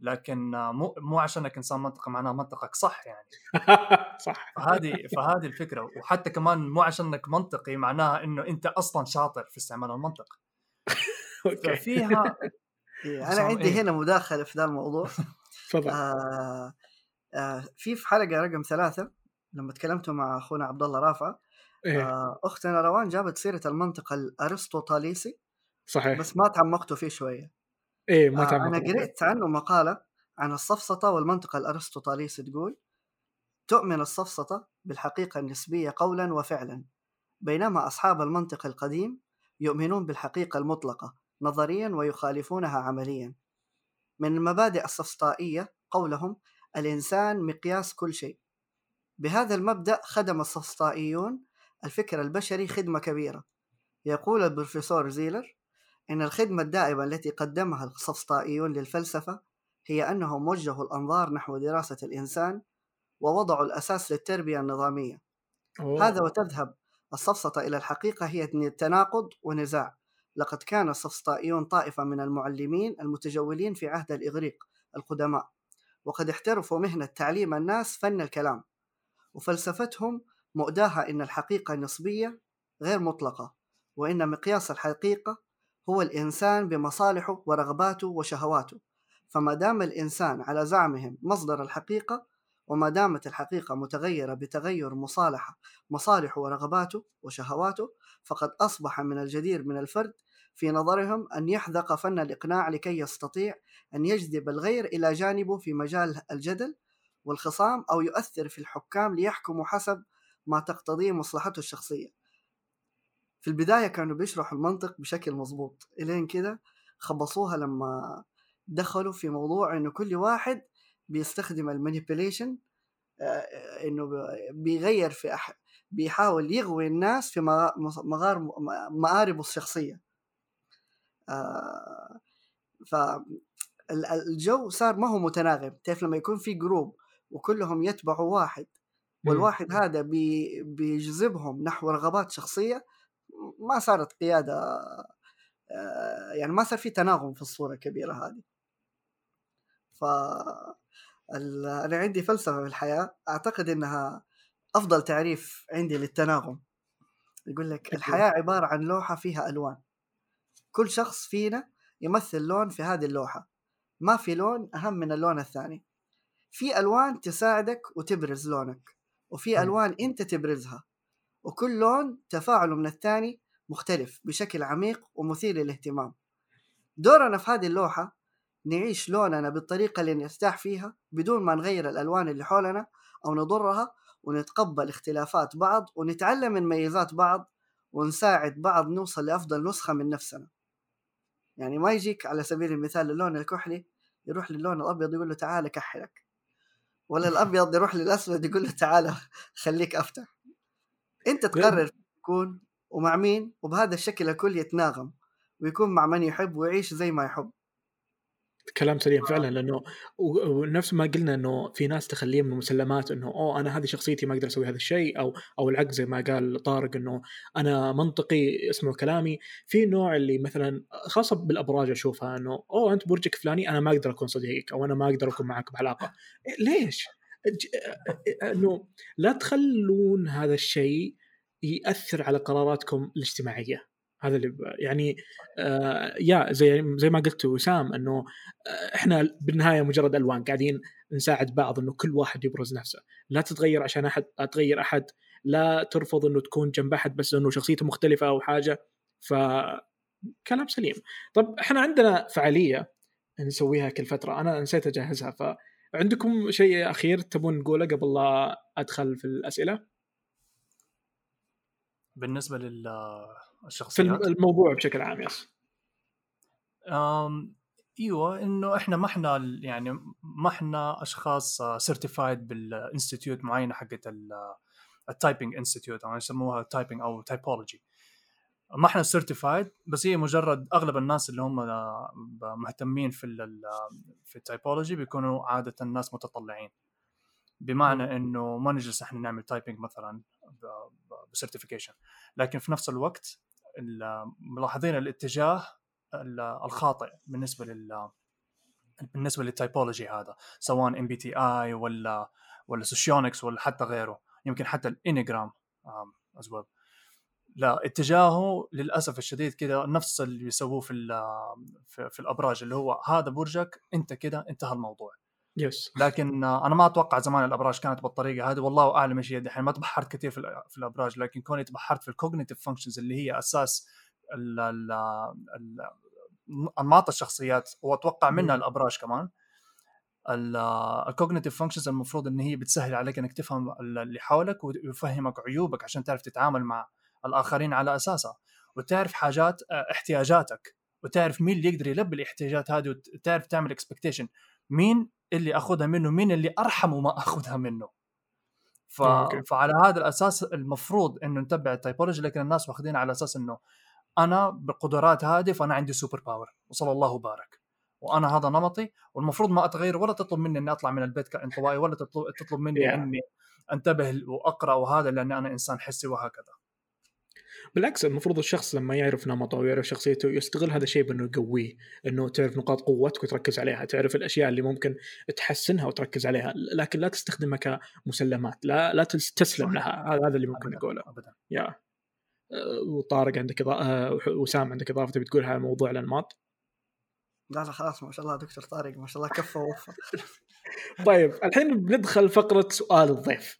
لكن مو مو عشانك إنسان منطقي معناه منطقك صح يعني. صح. فهذه فهذه الفكرة. وحتى كمان مو عشانك منطقي معناها إنه أنت أصلا شاطر في استعمال المنطق. ففيها إيه، أنا عندي إيه؟ هنا مداخلة في ذا الموضوع. تفضل. آه آه في في حلقة رقم ثلاثة لما تكلمتوا مع أخونا عبد الله رافع إيه. آه أختنا روان جابت سيرة المنطق الأرسطوطاليسي صحيح. بس ما تعمقتوا فيه شوية. إيه ما آه تعمق أنا قريت عنه مقالة عن السفسطه والمنطق الأرسطوطاليسي تقول تؤمن السفسطه بالحقيقة النسبية قولا وفعلا بينما أصحاب المنطق القديم يؤمنون بالحقيقة المطلقة نظريا ويخالفونها عمليا. من المبادئ السفسطائية قولهم الإنسان مقياس كل شيء. بهذا المبدأ خدم السفسطائيون الفكر البشري خدمة كبيرة. يقول البروفيسور زيلر إن الخدمة الدائمة التي قدمها السفسطائيون للفلسفة هي أنهم وجهوا الأنظار نحو دراسة الإنسان ووضعوا الأساس للتربية النظامية. أوه. هذا وتذهب السفسطة إلى الحقيقة هي تناقض ونزاع. لقد كان السفسطائيون طائفة من المعلمين المتجولين في عهد الإغريق القدماء وقد احترفوا مهنة تعليم الناس فن الكلام وفلسفتهم مؤداها إن الحقيقة نسبية غير مطلقة وإن مقياس الحقيقة هو الإنسان بمصالحه ورغباته وشهواته. فما دام الإنسان على زعمهم مصدر الحقيقة وما دامت الحقيقة متغيرة بتغير مصالحة مصالحه ورغباته وشهواته فقد أصبح من الجدير من الفرد في نظرهم أن يحذق فن الإقناع لكي يستطيع أن يجذب الغير إلى جانبه في مجال الجدل والخصام أو يؤثر في الحكام ليحكموا حسب ما تقتضيه مصلحته الشخصية. في البداية كانوا بيشرحوا المنطق بشكل مظبوط إلين كده خبصوها لما دخلوا في موضوع إنه كل واحد بيستخدم المانيبيوليشن إنه بيغير في أح... بيحاول يغوي الناس في مغار مآربه الشخصية. آه، فالجو صار ما هو متناغم. تعرف لما يكون في جروب وكلهم يتبعوا واحد والواحد هذا بي بيجذبهم نحو رغبات شخصية ما صارت قيادة آه، يعني ما صار في تناغم في الصورة الكبيرة هذه. ف أنا عندي فلسفة في الحياة أعتقد إنها أفضل تعريف عندي للتناغم. يقول لك الحياة عبارة عن لوحة فيها ألوان. كل شخص فينا يمثل لون في هذه اللوحة. ما في لون أهم من اللون الثاني. في ألوان تساعدك وتبرز لونك وفي ألوان أنت تبرزها. وكل لون تفاعله من الثاني مختلف بشكل عميق ومثير للاهتمام. دورنا في هذه اللوحة نعيش لوننا بالطريقة اللي نرتاح فيها بدون ما نغير الألوان اللي حولنا أو نضرها ونتقبل اختلافات بعض ونتعلم من ميزات بعض ونساعد بعض نوصل لأفضل نسخة من نفسنا. يعني ما يجيك على سبيل المثال اللون الكحلي يروح للون الأبيض يقول له تعال كحلك ولا الأبيض يروح للأسود يقول له تعال خليك أفتح. أنت تقرر تكون ومع مين وبهذا الشكل الكل يتناغم ويكون مع من يحب ويعيش زي ما يحب. كلام سليم فعلا لأنه ونفس ما قلنا إنه في ناس تخليه من المسلمات إنه أوه أنا هذه شخصيتي ما أقدر أسوي هذا الشيء أو أو العكس زي ما قال طارق إنه أنا منطقي اسمعوا كلامي. في نوع اللي مثلا خاصة بالأبراج أشوفها إنه أوه أنت برجك فلاني أنا ما أقدر أكون صديقك أو أنا ما أقدر أكون معك بعلاقة. ليش؟ إنه لا تخلون هذا الشيء يأثر على قراراتكم الاجتماعية. هذا اللي يعني آه يا زي زي ما قلت وسام إنه آه إحنا بالنهاية مجرد ألوان قاعدين نساعد بعض إنه كل واحد يبرز نفسه. لا تتغير عشان أحد تغير أحد لا ترفض إنه تكون جنب أحد بس إنه شخصيته مختلفة أو حاجة. ف كلام سليم. طب إحنا عندنا فعالية نسويها كل فترة أنا نسيت أجهزها فعندكم شيء أخير تبون نقوله قبل لا أدخل في الأسئلة؟ بالنسبة للشخصيات في الموضوع بشكل عام yes. أم إيوه إنه إحنا ما إحنا يعني ما إحنا أشخاص certified بال institute معينة حقت ال typing institute أو يسموها typing أو typology ما إحنا certified بس هي مجرد أغلب الناس اللي هم مهتمين في ال في ال typology بيكونوا عادة الناس متطلعين. بمعنى إنه ما نجلس إحنا نعمل typing مثلا ب certification لكن في نفس الوقت ملاحظين الاتجاه الخاطئ بالنسبة لل بالنسبة لل typology هذا سواء MBTI ولا ولا socionics ولا حتى غيره يمكن حتى ال enneagram as well لا اتجاهه للأسف الشديد كذا نفس اللي بيسووه في, في الأبراج اللي هو هذا برجك أنت كذا انتهى الموضوع. yes. لكن أنا ما أتوقع زمان الأبراج كانت بالطريقة هذه والله أعلم إيش هي. دحين ما تبحرت كثير في, في الأبراج لكن كوني تبحرت في ال cognitive functions اللي هي أساس ال ال ال أنماط الشخصيات وأتوقع منها الأبراج كمان. ال cognitive functions المفروض إن هي بتسهل عليك إنك تفهم اللي حولك ويفهمك عيوبك عشان تعرف تتعامل مع الآخرين على أساسها. وتعرف حاجات احتياجاتك وتعرف مين اللي يقدر يلبي الاحتياجات هذه وتعرف تعمل expectation مين اللي أخذها منه مين اللي ارحم وما أخذها منه. ف... فعلى هذا الأساس المفروض إنه نتبع ال typology لكن الناس واخذين على أساس إنه أنا بالقدرات هذه فأنا عندي super power وصلى الله وبارك. وأنا هذا نمطي والمفروض ما أتغير ولا تطلب مني إني أطلع من البيت كانطوائي ولا تطلب, تطلب مني yeah. إني أنتبه وأقرأ وهذا لأني أنا إنسان حسي وهكذا. بالعكس المفروض الشخص لما يعرف نمطه ويعرف شخصيته يستغل هذا الشيء بأنه يقويه إنه تعرف نقاط قوتك وتركز عليها تعرف الأشياء اللي ممكن تحسنها وتركز عليها لكن لا تستخدمها كمسلمات لا لا تستسلم لها هذا اللي ممكن نقوله ابدا. يا. أه، وطارق عندك إضاءة وسام عندك إضافة تبي تقولها على موضوع الأنماط؟ لا لا خلاص ما شاء الله دكتور طارق ما شاء الله كفى ووفى طيب الحين بندخل فقرة سؤال الضيف.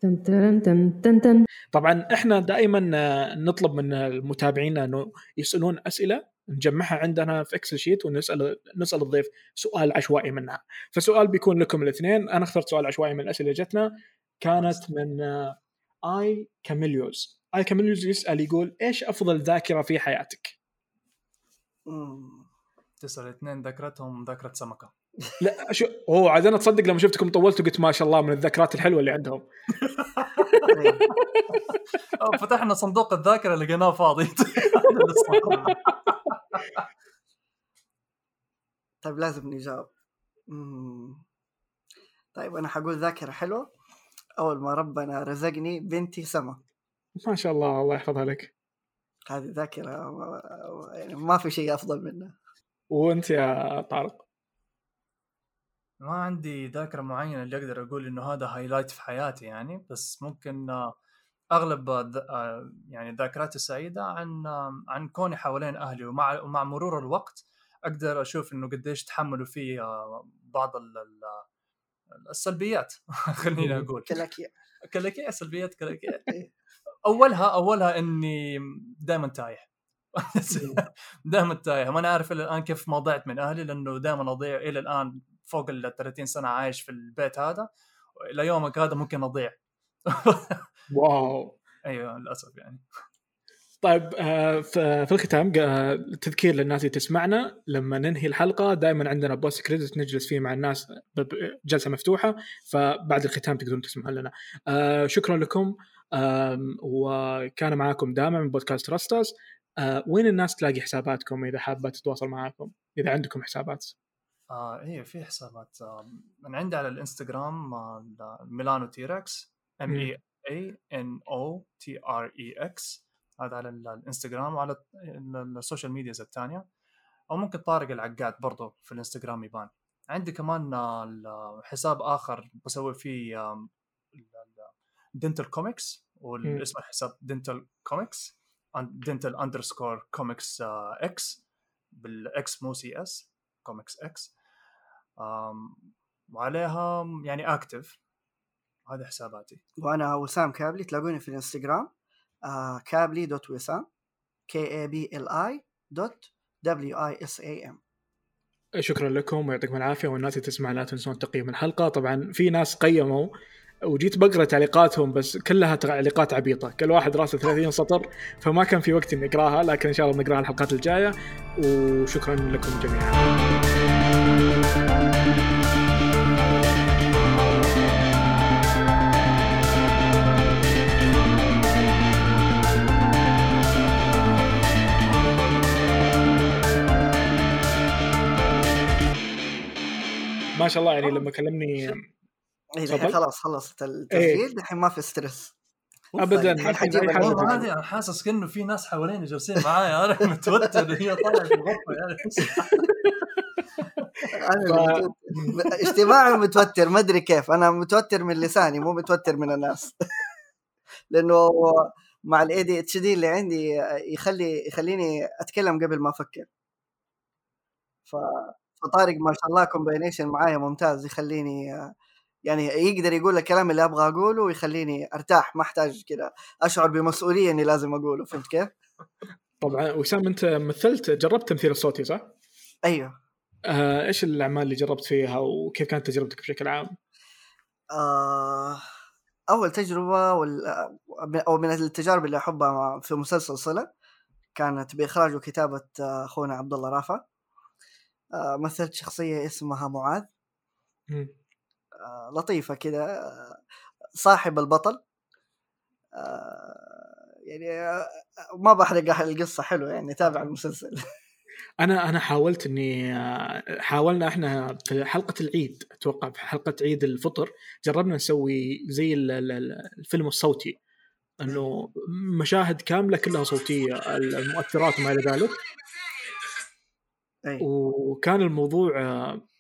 طبعا إحنا دائما آه، نطلب من المتابعين أنه يسألون أسئلة نجمعها عندنا في Excel sheet ونسأل نسأل الضيف سؤال عشوائي منها. فسؤال بيكون لكم الاثنين. أنا اخترت سؤال عشوائي من الأسئلة اللي جتنا. كانت من آه، آي كاميليوز. آي كاميليوز يسأل يقول إيش أفضل ذاكرة في حياتك؟ تسال اثنين ذاكرتهم ذاكرة سمكة. لا شو اوه عاد أنا تصدق لما شفتكم طولتوا قلت ما شاء الله من الذكريات الحلوة اللي عندهم. فتحنا صندوق الذاكرة لقيناه فاضي. طيب لازم نجاوب. طيب أنا حقول ذاكرة حلوة. أول ما ربنا رزقني بنتي سما ما شاء الله الله يحفظها لك. هذه ذاكرة يعني ما في شيء أفضل منها. وانت يا طارق. ما عندي ذاكرة معينة اللي أقدر أقول إنه هذا هايلايت في حياتي يعني بس ممكن آه، أغلب آه، يعني ذاكراتي السعيدة عن آه، عن كوني حوالين أهلي ومع ومع مرور الوقت أقدر أشوف إنه قديش تحملوا في بعض السلبيات خليني أقول. كلاكيع كلاكيع سلبيات كلاكيع أولها أولها إني دائما تايه. دائما تايه. ما أنا عارف إلى الآن كيف ما ضعت من أهلي لأنه دائما أضيع إلى الآن فوق ال 30 سنة عايش في البيت هذا. إلى يومك هذا ممكن أضيع. واو. أيوه للأسف يعني. طيب آه، في الختام تذكير للناس اللي تسمعنا. لما ننهي الحلقة دائما عندنا بوست كريدت نجلس فيه مع الناس جلسة مفتوحة. فبعد الختام تقدرون تسمعون لنا. آه، شكرا لكم. وكان معاكم دائما من بودكاست راستاس وين الناس تلاقي حساباتكم إذا حابة تتواصل معاكم؟ إذا عندكم حسابات. آه إيه في حسابات. آه من عندي على الإنستغرام آه ميلانو تيركس ام اي اي ان أو تي ار اي إكس هذا على الإنستغرام وعلى السوشيال ميدياز الثانية. أو ممكن طارق العقاد برضه في الإنستغرام يبان. عندي كمان آه، حساب آخر بسوي فيه دنتال كوميكس والاسم الحساب دنتال كوميكس دنتال اندرسكور كوميكس إكس بالاكس مو سي اس كوميكس إكس وعليها يعني اكتف هذه حساباتي. وأنا وسام كابلي تلاقوني في الإنستغرام آه كابلي dot وسام K A B L I dot W E S A M شكرا لكم ويعطيكم العافية والناس اللي تسمع لا تنسون تقييم الحلقة. طبعا في ناس قيموا وجيت بقرأ تعليقاتهم بس كلها تعليقات عبيطة. كل واحد راسه 30 سطر فما كان في وقت إني أقرأها لكن إن شاء الله بنقرأها الحلقات الجاية. وشكرا لكم جميعا. ما شاء الله يعني لما كلمني إيه الحين تفضل. خلاص خلصت التسجيل الحين ما في stress ابدا هذه أنا حاسس كأنه في ناس حواليني جالسين معايا أنا متوتر هي طالعة الغرفة يعني أنا. اجتماعي متوتر ما أدري كيف. أنا متوتر من لساني مو متوتر من الناس. لأنه مع ال ADHD اللي عندي يخلي يخليني أتكلم قبل ما أفكر. ف فطارق ما شاء الله كومبينيشن معايا ممتاز يخليني يعني يقدر يقول الكلام اللي أبغى أقوله ويخليني أرتاح ما أحتاج كذا أشعر بمسؤولية إني لازم أقوله فهمت كيف؟ طبعا وسام أنت مثلت جربت تمثيل الصوتي صح؟ أيوه آه إيش الأعمال اللي جربت فيها وكيف كانت تجربتك بشكل عام؟ آه، أول تجربة وال... أو من التجارب اللي أحبها في مسلسل صلة كانت بإخراج وكتابة آه، أخونا عبد الله رافع آه، مثلت شخصية اسمها معاذ. آه، لطيفة كذا صاحب البطل. آه، يعني آه، ما بحرق القصة حلوة يعني تابع المسلسل. أنا أنا حاولت إني آه، حاولنا إحنا في حلقة العيد أتوقع في حلقة عيد الفطر جربنا نسوي زي ال- ال- ال- الفيلم الصوتي. إنه مشاهد كاملة كلها صوتية المؤثرات وما إلى ذلك. وكان الموضوع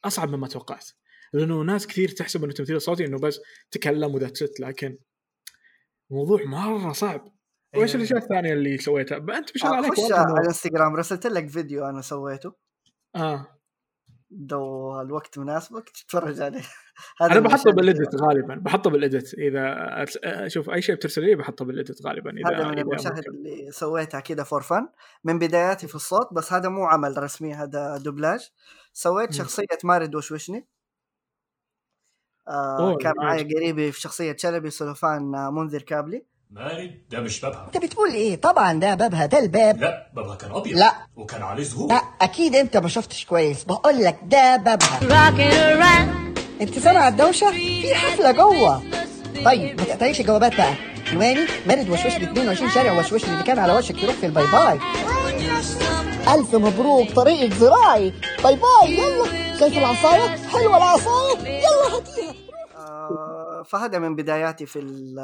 أصعب مما توقعت. لأنه ناس كثير تحسب إنه التمثيل الصوتي إنه بس تكلم وذات ست لكن الموضوع مرة صعب. وإيش الأشياء الثانية اللي سويتها؟ أنت ما شاء الله عليك خش على الانستغرام رسلت لك فيديو أنا سويته. آه. لو الوقت مناسبك تتفرج عليه. هذا أنا بحطه بال edit غالبا بحطه بالادت إذا أشوف أي شيء بترسل لي بحطه بال edit غالبا إذا هذا من المشاهد. اللي سويتها كذا for fun من بداياتي في الصوت بس هذا مو عمل رسمي هذا دوبلاج. سويت مم. شخصية مارد وشوشني. آه كان. معايا قريبي في شخصية شلبي سلوفان آه، منذر كابلي. مارد ده مش بابها. أنت بتقول إيه؟ طبعا ده بابها ده الباب. لا بابها كان أبيض. لا. وكان عليه زهور. لا أكيد أنت ما شفتش كويس. بقول لك ده بابها. أنت سامع الدوشة؟ في حفلة جوه. طيب ما تقطعيش الجوابات بقى. عنواني مارد وشوشني 22 شارع وشوشني اللي كان على وشك يروح في ال bye bye. ألف مبروك طريقك زراعي bye bye يلا. شايف العصاية؟ حلوة العصاية. يلا هاتيها آه فهذا من بداياتي في ال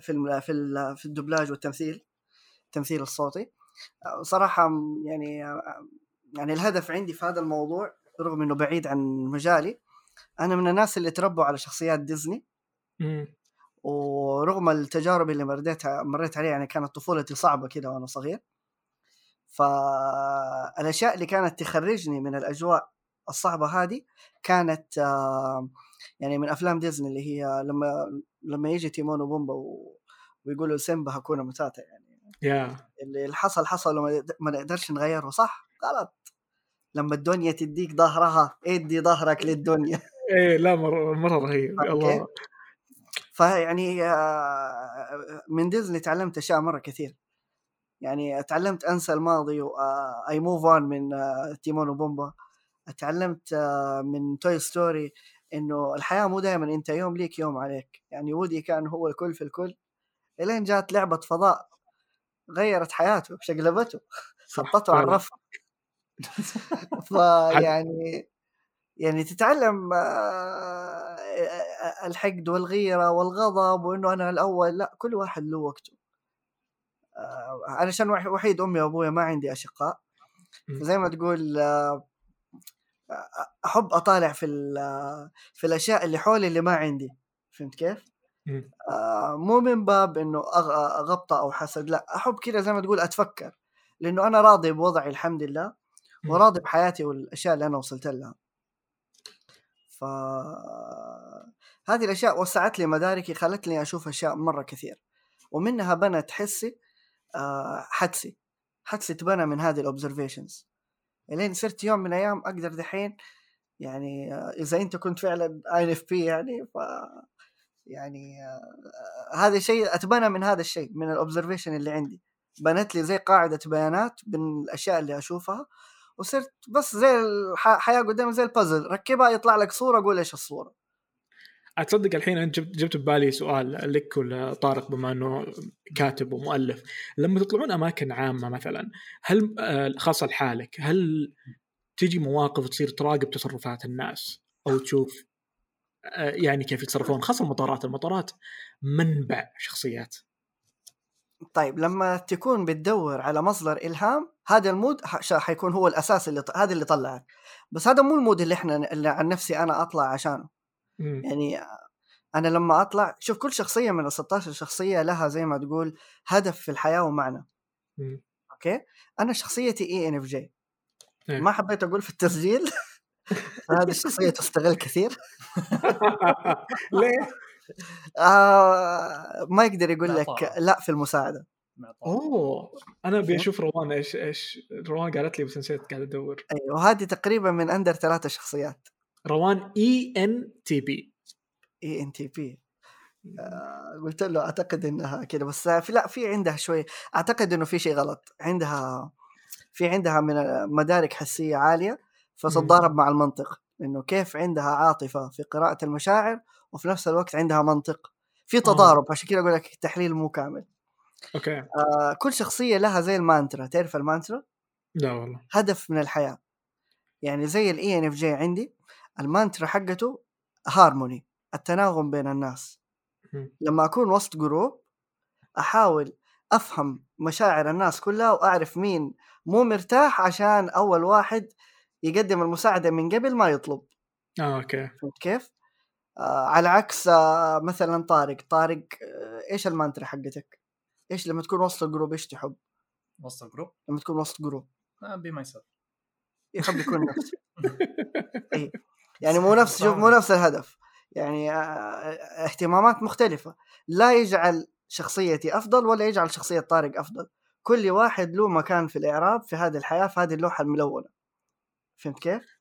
في ال في, ال في الدبلاج والتمثيل التمثيل الصوتي. آه، صراحة يعني آه، يعني الهدف عندي في هذا الموضوع رغم إنه بعيد عن مجالي أنا من الناس اللي تربوا على شخصيات ديزني. ورغم التجارب اللي مريتها مريت عليها يعني كانت طفولتي صعبة كده وأنا صغير. فالأشياء اللي كانت تخرجني من الأجواء الصعبة هذه كانت يعني من أفلام ديزني اللي هي لما لما يجي تيمون وبومبا. ويقولوا سيمبا هكونا متاتا يعني يا. اللي حصل حصل وما نقد- ما نقدرش نغيره صح؟ غلط. لما الدنيا تديك ظهرها ادي ظهرك للدنيا. إيه لا مرة مرة رهيب. الله. فيعني آه، من ديزني تعلمت أشياء مرة كثير. يعني تعلمت انسى الماضي و I move on من آه، تيمون وبومبا تعلمت آه، من توي ستوري انه الحياة مو دائما انت يوم ليك يوم عليك. يعني وودي كان هو الكل في الكل. إلين جات لعبة فضاء غيرت حياته شقلبته حطته على. الرف. فيعني يعني تتعلم آه، الحقد والغيرة والغضب وإنه أنا الأول. لا كل واحد له وقته. آه، وح- وحيد أمي وابويا ما عندي أشقاء م. فزي ما تقول آه، أحب أطالع في في الأشياء اللي حولي اللي ما عندي فهمت كيف؟ آه، مو من باب إنه غبطه أو حسد لا أحب كذا زي ما تقول أتفكر لأنه أنا راضي بوضعي الحمد لله. وراضي بحياتي والأشياء اللي أنا وصلت لها ف هذه الأشياء وسعت لي مداركي خلتني أشوف أشياء مرة كثير ومنها بنت حسي حدسي حدسي تبنى من هذه ال observations إلين صرت يوم من الأيام أقدر دحين يعني آه، إذا أنت كنت فعلا IFP يعني ف يعني آه، هذا شيء أتبنى من هذا الشيء من ال observation اللي عندي. بنت لي زي قاعدة بيانات من الأشياء اللي أشوفها وصرت بس زي الحياة قدامي زي البازل ركبها يطلع لك صورة قول إيش الصورة. أتصدق الحين أنت جبت جبت ببالي سؤال لك ولا طارق بما إنه كاتب ومؤلف. لما تطلعون أماكن عامة مثلا هل آه، خاصة لحالك هل تجي مواقف تصير تراقب تصرفات الناس؟ أو تشوف آه، يعني كيف يتصرفون خاصة المطارات. المطارات منبع شخصيات. طيب لما تكون بتدور على مصدر إلهام هذا المود حيكون هو الأساس اللي هذا اللي طلعك. بس هذا مو المود اللي إحنا اللي عن نفسي أنا أطلع عشانه. يعني أنا لما أطلع شوف كل شخصية من ال 16 شخصية لها زي ما تقول هدف في الحياة ومعنى. مم. أوكي؟ أنا شخصيتي INFJ. ما حبيت أقول في التسجيل. هذه الشخصية تستغل كثير. ليه؟ آه ما يقدر يقول لا لك. لا في المساعدة. أوه! أنا ابي أشوف روان إيش إيش روان قالت لي بس نسيت قاعد أدور. أيوه وهذه تقريبا من أندر ثلاثة شخصيات. روان اي ان تي بي اي ان تي بي آه، قلت له أعتقد إنها كذا بس في لا في عندها شوي أعتقد إنه في شيء غلط. عندها في عندها من مدارك حسية عالية فتتضارب مع المنطق. إنه كيف عندها عاطفة في قراءة المشاعر وفي نفس الوقت عندها منطق. في تضارب عشان كذا أقول لك التحليل مو كامل. أوكي. آه كل شخصية لها زي المانترا. تعرف المانترا؟ لا والله. هدف من الحياة. يعني زي ال INFJ عندي المانترا حقته هارموني التناغم بين الناس. لما أكون وسط group أحاول أفهم مشاعر الناس كلها وأعرف مين مو مرتاح عشان أول واحد يقدم المساعدة من قبل ما يطلب آه أوكي فهمت كيف؟ آه على عكس آه مثلا طارق طارق آه إيش المانترا حقتك؟ إيش لما تكون وسط ال group إيش تحب؟ وسط ال group لما تكون وسط group be myself يحب يكون نفسه إيه. يعني مو نفس شوف مو نفس الهدف. يعني آه، اهتمامات مختلفة. لا يجعل شخصيتي أفضل ولا يجعل شخصية طارق أفضل. كل واحد له مكان في الإعراب في هذه الحياة في هذه اللوحة الملونة. فهمت كيف؟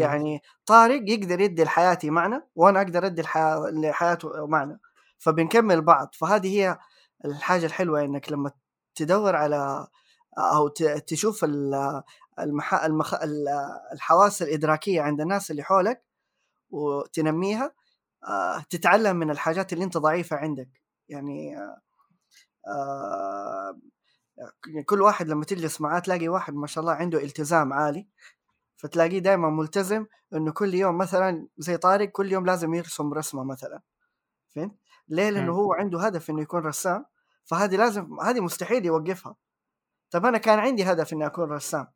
يعني طارق يقدر يدي لحياتي معنى وأنا أقدر أدي الحياة لحياته معنى فبنكمل بعض. فهذه هي الحاجة الحلوة إنك لما تدور على أو ت- تشوف المح... المخ... ال- الحواس الإدراكية عند الناس اللي حولك وتنميها آه، تتعلم من الحاجات اللي أنت ضعيفة عندك يعني آه، كل واحد لما تجلس معاه تلاقي واحد ما شاء الله عنده التزام عالي فتلاقيه دائما ملتزم إنه كل يوم مثلا زي طارق كل يوم لازم يرسم رسمة مثلا فهمت؟ ليه؟ لأنه. هو عنده هدف إنه يكون رسام فهذه لازم هذه مستحيل يوقفها طب أنا كان عندي هدف إني أكون رسام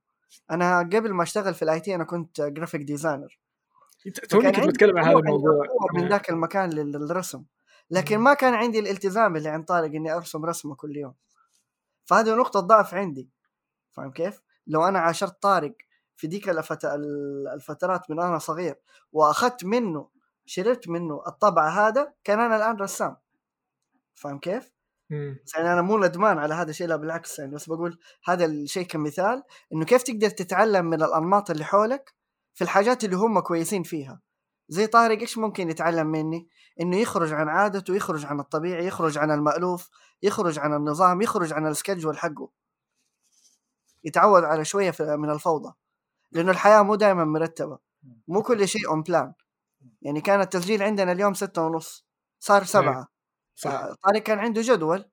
أنا قبل ما أشتغل في ال IT أنا كنت graphic designer توني كنت بتكلم عن هذا الموضوع؟ من ذاك المكان لل- للرسم. لكن. ما كان عندي الالتزام اللي عند طارق إني أرسم رسمة كل يوم. فهذه نقطة ضعف عندي. فاهم كيف؟ لو أنا عاشرت طارق في ديك الفت... ال- الفترات من أنا صغير وأخذت منه شربت منه الطبع هذا كان أنا الآن رسام. فاهم كيف؟ يعني أنا مو ندمان على هذا الشيء لا بالعكس يعني بس بقول هذا الشيء كمثال إنه كيف تقدر تتعلم من الأنماط اللي حولك في الحاجات اللي هم كويسين فيها. زي طارق إيش ممكن يتعلم مني؟ إنه يخرج عن عادته يخرج عن الطبيعي يخرج عن المألوف يخرج عن النظام يخرج عن ال schedule حقه. يتعود على شوية من الفوضى. لأنه الحياة مو دائما مرتبة. مو كل شيء on plan يعني كان التسجيل عندنا اليوم ستة ونص صار سبعة. صح طارق كان عنده جدول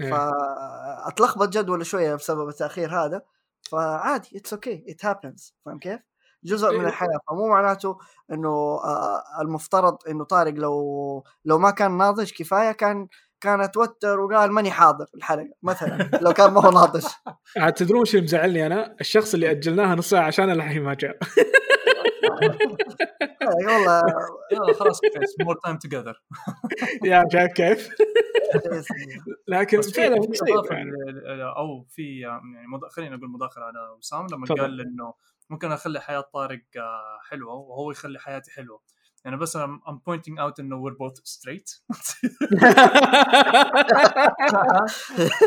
إيه. فأتلخبط جدول شوية بسبب التأخير هذا فعادي it's okay it happens فاهم كيف؟ جزء من إيه. الحياة فمو معناته إنه آه، المفترض إنه طارق لو لو ما كان ناضج كفاية كان كان توتر وقال ماني حاضر الحلقة مثلا لو كان ما هو ناضج عاد تدرون وش اللي مزعلني أنا؟ الشخص اللي أجلناها نص ساعة عشان الحين ما جاء أي والله يلا خلاص more time together yeah شايف كيف؟ لكن فعلا أو في يعني. خلينا نقول مداخله على وسام لما. قال إنه ممكن أخلي حياة طارق آه، حلوة وهو يخلي حياتي حلوة يعني بس I'm, I'm pointing out إنه we're both straight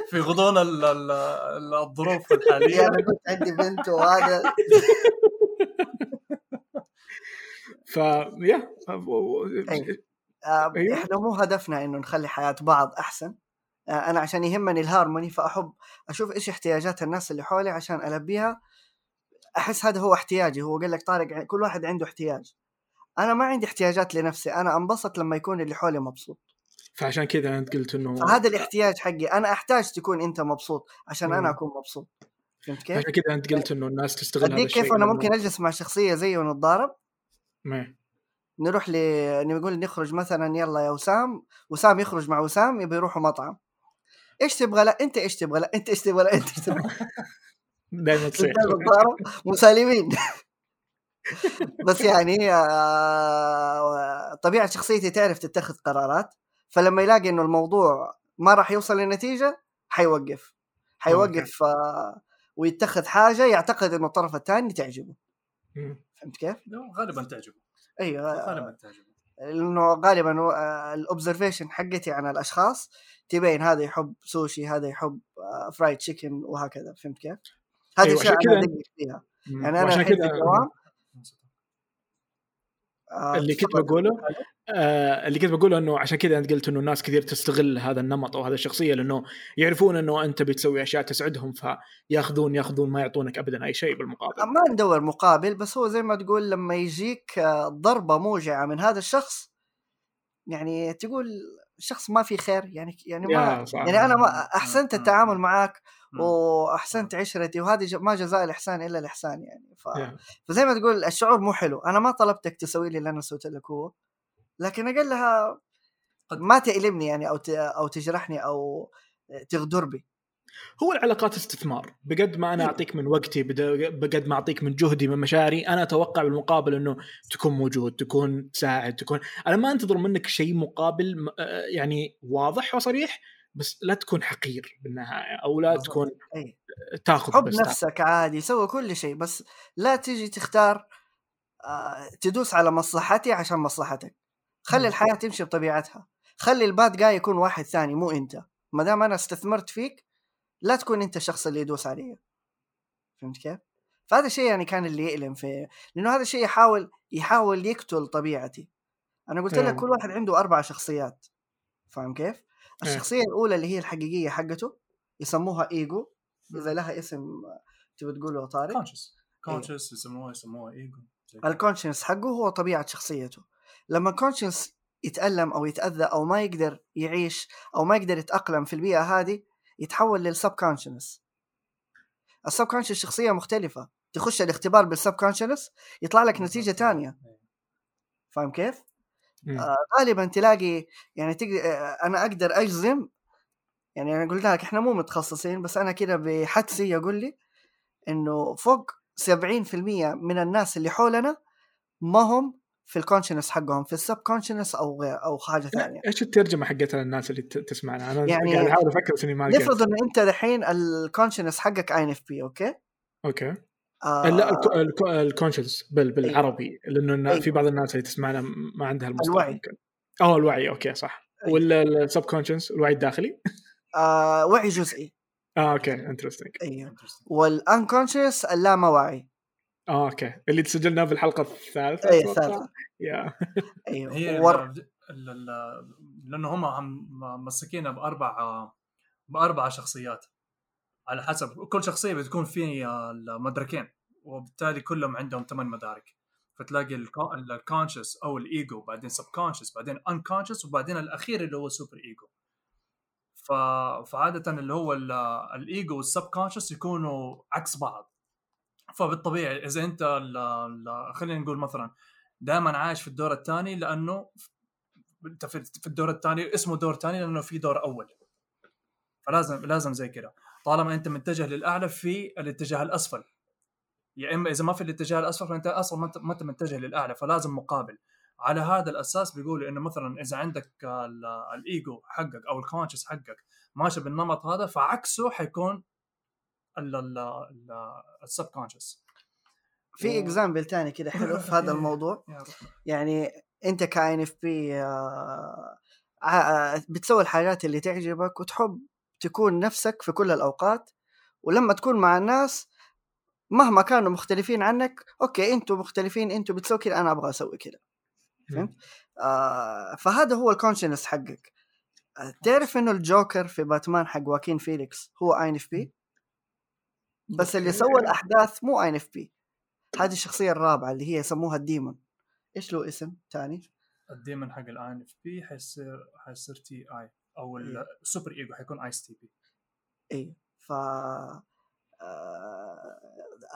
في غضون ال- ال- ال- الظروف الحالية أنا كنت عندي بنت وهذا ف يا أيوة. آه، أيوة. إحنا مو هدفنا إنه نخلي حياة بعض أحسن آه، أنا عشان يهمني الهارموني فأحب أشوف إيش احتياجات الناس اللي حولي عشان ألبيها أحس هذا هو احتياجي هو قال لك طارق كل واحد عنده احتياج أنا ما عندي احتياجات لنفسي أنا أنبسط لما يكون اللي حولي مبسوط فعشان كذا أنت قلت إنه فهذا الاحتياج حقي أنا أحتاج تكون أنت مبسوط عشان أنا. أكون مبسوط فهمت كيف؟ عشان كذا أنت قلت إنه الناس تستغل هذا الشيء كيف أنا ممكن أجلس مع شخصية زيه ونتضارب؟ نروح ل نقول نخرج مثلا يلا يا وسام. وسام يخرج مع وسام يبي يروحوا مطعم. إيش تبغى؟ لا أنت إيش تبغى؟ لا أنت إيش تبغى؟ لا أنت إيش تبغى؟ دائما تصير مسالمين. بس يعني آه، طبيعة شخصيتي تعرف تتخذ قرارات. فلما يلاقي إنه الموضوع ما راح يوصل لنتيجه حيوقف. حيوقف آه، ويتخذ حاجة يعتقد إنه الطرف الثاني تعجبه. فهمت كيف؟ لا، غالبا تعجبه أيوه غالبا تعجبه لأنه غالبا الاوبزرفيشن حقتي عن الأشخاص تبين هذا يحب سوشي هذا يحب فرايد تشيكن وهكذا فهمت كيف؟ هذه أيوة، أشياء عشان أنا أدقق فيها. يعني أنا الحين في كذا الدوام آه، اللي كنت. بقوله آه اللي كنت بقوله إنه عشان كذا أنت قلت إنه الناس كثير تستغل هذا النمط أو هذه الشخصية لأنه يعرفون إنه أنت بتسوي أشياء تسعدهم فياخذون ياخذون ما يعطونك ابدا أي شيء بالمقابل ما ندور مقابل بس هو زي ما تقول لما يجيك آه، ضربة موجعة من هذا الشخص يعني تقول الشخص ما في خير يعني يعني ما يعني أنا ما أحسنت. التعامل معك. وأحسنت عشرتي وهذه ما جزاء الإحسان إلا الإحسان يعني. ف... فزي ما تقول الشعور مو حلو. أنا ما طلبتك تسوي لي اللي أنا سويت لك هو لكن اقلها قد- ما تألمني يعني أو ت... أو تجرحني أو تغدر بي. هو العلاقات استثمار. بقد ما أنا إيه. أعطيك من وقتي بقد ما أعطيك من جهدي من مشاعري أنا أتوقع بالمقابل إنه تكون موجود تكون تساعد تكون. أنا ما أنتظر منك شيء مقابل يعني واضح وصريح بس لا تكون حقير بالنهاية أو لا بالضبط. تكون. تاخذ حب بس تاخذ. نفسك عادي سوي كل شيء بس لا تيجي تختار آه، تدوس على مصلحتي عشان مصلحتك خلي. الحياة تمشي بطبيعتها خلي الباد جاي يكون واحد ثاني مو أنت ما دام أنا استثمرت فيك لا تكون أنت الشخص اللي يدوس علي فهمت كيف؟ فهذا الشيء يعني كان اللي يألم في لأنه هذا الشيء يحاول يحاول يقتل طبيعتي أنا قلت لك. كل واحد عنده أربع شخصيات فاهم كيف؟ إيه. الشخصية الأولى اللي هي الحقيقية حقته يسموها إيجو إذا لها اسم تبي تقوله طارق. conscious conscious يسموها يسموها إيجو. ال conscious حقه هو طبيعة شخصيته. لما ال conscious يتألم أو يتأذى أو ما يقدر يعيش أو ما يقدر يتأقلم في البيئة هذه يتحول لل subconscious ال subconscious شخصية مختلفة. تخش الاختبار بال subconscious يطلع لك نتيجة تانية. فاهم كيف؟ مم. آه غالبا تلاقي يعني تقدر آه أنا أقدر أجزم يعني أنا قلت لك إحنا مو متخصصين بس أنا كده بحدسي يقول لي إنه فوق 70% من الناس اللي حولنا ما هم في ال conscious حقهم في ال subconscious أو غير أو حاجة ثانية. إيش الترجمة حقتها للناس اللي تسمعنا؟ أنا يعني- قاعد أحاول أفكر بس إني ما نفرض ان أنت دحين ال conscious حقك INFP okay؟ okay. آه. لا ال conscious بال بالعربي لأنه أيوة. في بعض الناس اللي تسمعنا ما عندها المصطلح الوعي. يمكن آه الوعي okay صح. أيوة. ولا ال subconscious الوعي الداخلي؟ آه وعي جزئي. آه okay interesting أيوه وال unconscious اللاموعي آه okay. اللي تسجلناه في الحلقة الثالثة اي أتوقع. الثالثة. yeah أيوه هي ور... لأنه هم مسكينها بأربع بأربع شخصيات. على حسب كل شخصية بتكون فيها المدركين وبالتالي كلهم عندهم ثمان مدارك فتلاقي ال conscious أو الايجو بعدين subconscious بعدين unconscious وبعدين الأخير اللي هو superego. فعادة اللي هو ال- ال ego وال subconscious يكونوا عكس بعض فبالطبيعي إذا أنت. خلينا نقول مثلا دائما عايش في الدور الثاني لأنه أنت في في الدور الثاني اسمه دور ثاني لأنه في دور أول فلازم لازم زي كذا طالما أنت متجه للأعلى في الاتجاه الأسفل. يا إما إذا ما في الاتجاه الأسفل فأنت أصلا ما انت متجه للأعلى فلازم مقابل. على هذا الأساس بيقولوا إنه مثلا إذا عندك ال- الإيجو حقك أو ال conscious حقك ماشي بالنمط هذا فعكسه حيكون ال subconscious في example تاني كده حلو في هذا الموضوع. يعني أنت ك INFP بتسوي الحاجات اللي تعجبك وتحب تكون نفسك في كل الأوقات ولما تكون مع الناس مهما كانوا مختلفين عنك أوكي أنتوا مختلفين أنتوا بتسوي كذا أنا أبغى أسوي كذا. فهمت؟ آه فهذا هو ال conscious حقك. آه تعرف إنه الجوكر في باتمان حق واكين فيليكس هو INFP بس اللي. سوى الأحداث مو INFP هذه الشخصية الرابعة اللي هي يسموها الديمون. إيش له اسم ثاني الديمن حق الاي ان اف بي حيصير حيصير تي اي أو السوبر إيجو حيكون آيس تي بي اي ف آه،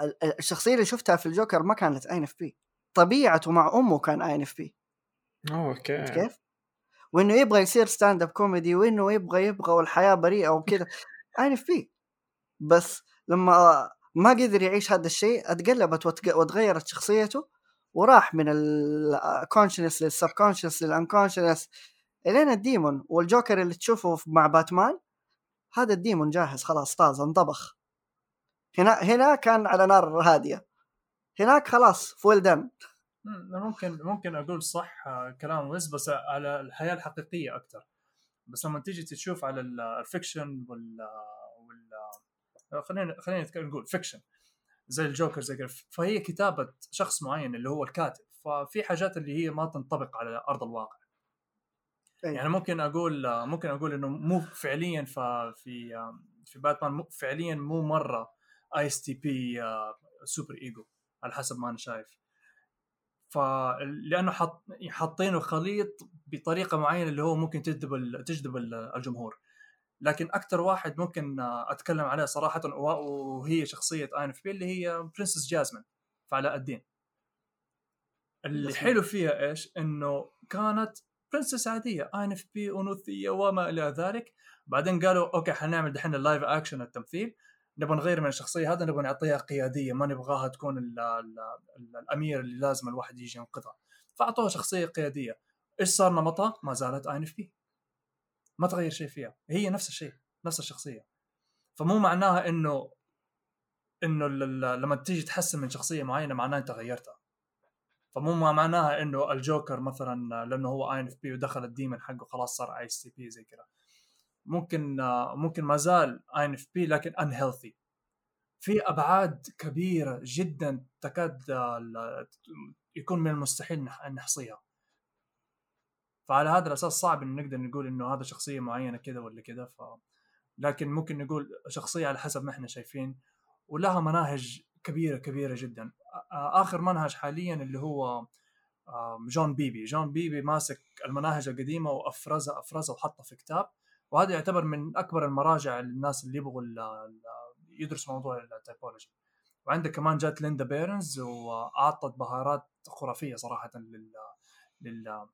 ال- ال- الشخصية اللي شفتها في الجوكر ما كانت آي إن إف بي. طبيعته مع أمه كان آي إن إف بي. أوكي. كيف؟ وإنه يبغى يصير ستاند اب كوميدي وإنه يبغى يبغى والحياة بريئة وكذا. آي إن إف بي. بس لما ما قدر يعيش هذا الشيء اتقلبت وتغيرت شخصيته وراح من الكونشنس للسب كونشنس للانكونشنس إلين ال demon والجوكر اللي تشوفه مع باتمان هذا ال demon جاهز خلاص طاز انطبخ. هنا هنا كان على نار هادية. هناك خلاص full demon. مم، ممكن ممكن أقول صح آه، كلام ويز بس على الحياة الحقيقية أكثر بس لما تيجي تشوف على ال- ال fiction وال وال آه، خلينا خلينا نقول fiction. زي الجوكر زي كده فهي كتابة شخص معين اللي هو الكاتب. ففي حاجات اللي هي ما تنطبق على أرض الواقع. أي. يعني ممكن أقول ممكن أقول إنه مو فعليا في في باتمان مو فعليا مو مرة اي اس تي بي سوبر ايجو على حسب ما أنا شايف ف لأنه حط حاطينه خليط بطريقة معينة اللي هو ممكن تجذب تجذب ال- الجمهور لكن أكثر واحد ممكن أتكلم عليه صراحة وهي شخصية INFP اللي هي princess جازمين في علاء الدين اللي. حلو فيها إيش؟ إنه كانت princess عادية INFP أنوثية وما إلى ذلك. بعدين قالوا أوكي حنعمل دحين ال live action التمثيل. نبغى نغير من الشخصية هذا نبغى نعطيها قيادية ما نبغاها تكون ال ال ال الأمير اللي لازم الواحد يجي ينقذها. فأعطوها شخصية قيادية. إيش صار نمطها؟ ما زالت INFP. ما تغير شيء فيها. هي نفس الشيء نفس الشخصية. فمو معناها إنه إنه لما تيجي تحسن من شخصية معينة معناها أنت غيرتها. فمو ما معناها إنه الجوكر مثلا لأنه هو INFP ودخل ال demon حقه خلاص صار ESTP زي كذا ممكن ممكن ما زال INFP لكن unhealthy في أبعاد كبيرة جدا تكاد يكون من المستحيل ان نحصيها. فعلى هذا الأساس صعب ان نقدر نقول إنه هذا شخصية معينة كذا ولا كذا ف لكن ممكن نقول شخصية على حسب ما إحنا شايفين ولها مناهج كبيرة كبيرة جدا. آخر منهج حاليا اللي هو جون بيبي. جون بيبي ماسك المناهج القديمة وأفرزها أفرزها وحطها في كتاب. وهذا يعتبر من أكبر المراجع للناس اللي يبغوا يدرسوا موضوع ال typology وعندك كمان جات ليندا بيرنز وأعطت بهارات خرافية صراحة لل لل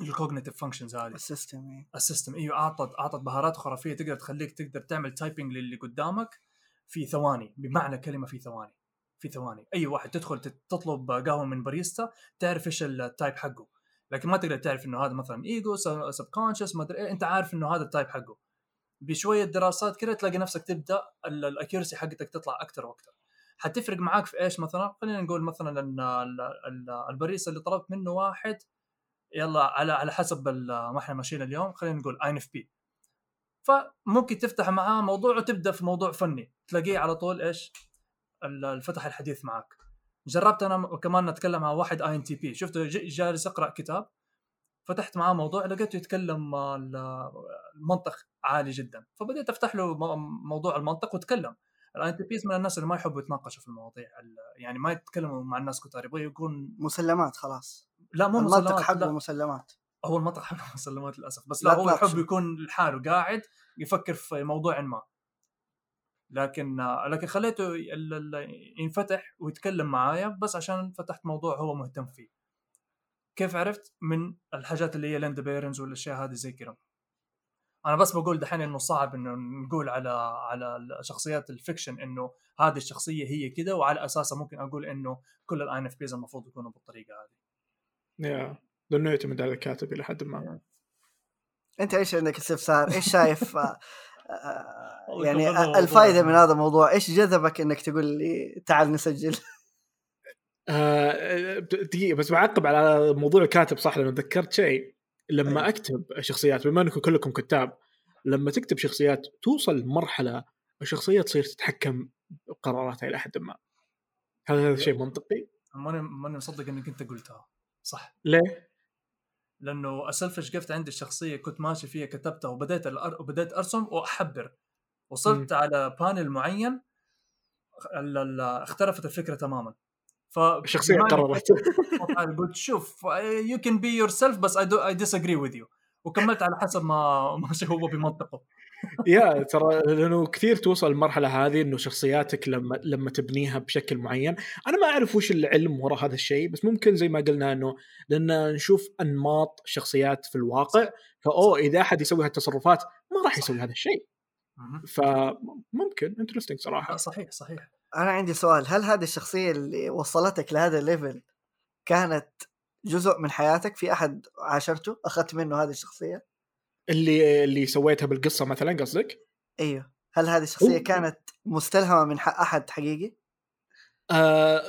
لل cognitive functions هذه. ال system. ال system أيوه أعطت أعطت بهارات خرافية تقدر تخليك تقدر تعمل typing للي قدامك. في ثواني بمعنى كلمة في ثواني في ثواني. أي واحد تدخل تطلب قهوة من باريستا تعرف إيش ال type حقه. لكن ما تقدر تعرف إنه هذا مثلا ego subconscious ما أدري إيه، أنت عارف إنه هذا ال type حقه. بشوية دراسات كده تلاقي نفسك تبدأ ال accuracy حقتك تطلع أكثر وأكثر حتفرق معاك في إيش مثلا؟ خلينا نقول مثلا إن ال- ال- الباريستا اللي طلبت منه واحد يلا على على حسب ما إحنا ماشيين اليوم خلينا نقول INFP فممكن تفتح معاه موضوع وتبدأ في موضوع فني. تلاقيه على طول إيش؟ ال- الفتح الحديث معك جربت أنا كمان اتكلم مع واحد INTP شفته؟ جالس يقرأ كتاب. فتحت معاه موضوع لقيته يتكلم ال- المنطق عالي جدا. فبديت أفتح له موضوع المنطق وتكلم ال INTPs من الناس اللي ما يحبوا يتناقشوا في المواضيع. ال- يعني ما يتكلموا مع الناس كتار. يبغى يكون مسلمات خلاص. لا مو المنطق مسلمات حقه لا. مسلمات هو المنطق حقه مسلمات للأسف. بس لا لا, هو. يحب يكون لحاله قاعد يفكر في موضوع ما. لكن لكن خليته ينفتح ويتكلم معايا بس عشان فتحت موضوع هو مهتم فيه. كيف عرفت؟ من الحاجات اللي هي ليندا بيرنز والأشياء هذه زي كذا أنا بس بقول دحين إنه صعب إنه نقول على على شخصيات ال fiction إنه هذه الشخصية هي كذا وعلى أساسها ممكن أقول إنه كل ال INFPs المفروض يكونوا بالطريقة هذه. yeah لأنه يعتمد على الكاتب إلى حد ما أنت إيش عندك استفسار؟ إيش شايف آه، آه، يعني الفائده. من هذا الموضوع؟ إيش جذبك إنك تقول لي تعال نسجل؟ آه، دقيقة بس بعقب على موضوع الكاتب صح لأنه تذكرت شيء لما أيوة. أكتب شخصيات بما إنكم كلكم كتاب لما تكتب شخصيات توصل لمرحله الشخصية تصير تتحكم بقراراتها إلى حد ما هل هذا شيء منطقي؟ ماني ماني مصدق انك انت قلتها صح ليه؟ لأنه أسلفش قفت عندي الشخصيه كنت ماشي فيها كتبتها وبديت الأر... وبديت أرسم وأحبر. وصلت على بانل معين ال... ال... اختلفت الفكرة تماما. ف الشخصية قررت قلت شوف يو كان بي يور سيلف بس اي ديس اجري وذ يو وكملت على حسب ما ماشي هو بمنطقه. يا ترى لأنه كثير توصل المرحله هذه إنه شخصياتك لما لما تبنيها بشكل معين. أنا ما أعرف وش العلم وراء هذا الشيء بس ممكن زي ما قلنا إنه لأن نشوف أنماط شخصيات في الواقع فأوه إذا أحد يسوي هالتصرفات ما راح يسوي هذا الشيء. فممكن interesting صراحة. صحيح صحيح. أنا عندي سؤال هل هذه الشخصية اللي وصلتك لهذا ال level كانت جزء من حياتك؟ في أحد عاشرته؟ أخذت منه هذه الشخصية؟ اللي اللي سويتها بالقصة مثلا قصدك؟ أيوه. هل هذه الشخصية أوه. كانت مستلهمة من أحد حقيقي؟ آه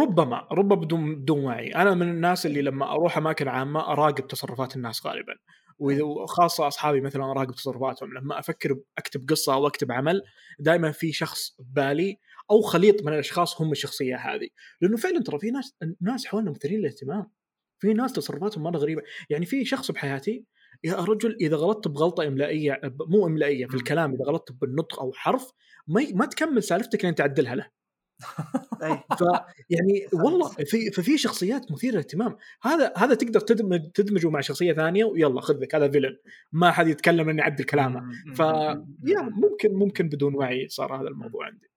ربما ربما بدون بدون وعي. أنا من الناس اللي لما أروح أماكن عامة أراقب تصرفات الناس غالبا. وإذا- وخاصة أصحابي مثلا أراقب تصرفاتهم. لما أفكر اكتب قصة أو أكتب عمل دائما في شخص ببالي أو خليط من الأشخاص هم الشخصية هذه. لأنه فعلا ترى في ناس ناس حولنا مثيرين للاهتمام. في ناس تصرفاتهم مرة غريبة. يعني في شخص بحياتي يا رجل إذا غلطت بغلطة إملائية مو إملائية في الكلام إذا غلطت بالنطق أو حرف ما ما تكمل سالفتك لين تعدلها له. أي. ف يعني والله في ففي شخصيات مثيرة للاهتمام. هذا هذا تقدر تدمج تدمجه مع شخصية ثانية ويلا خذ لك هذا فيلن ما حد يتكلم اني اعدل كلامه. ف يا ممكن ممكن بدون وعي صار هذا الموضوع عندي.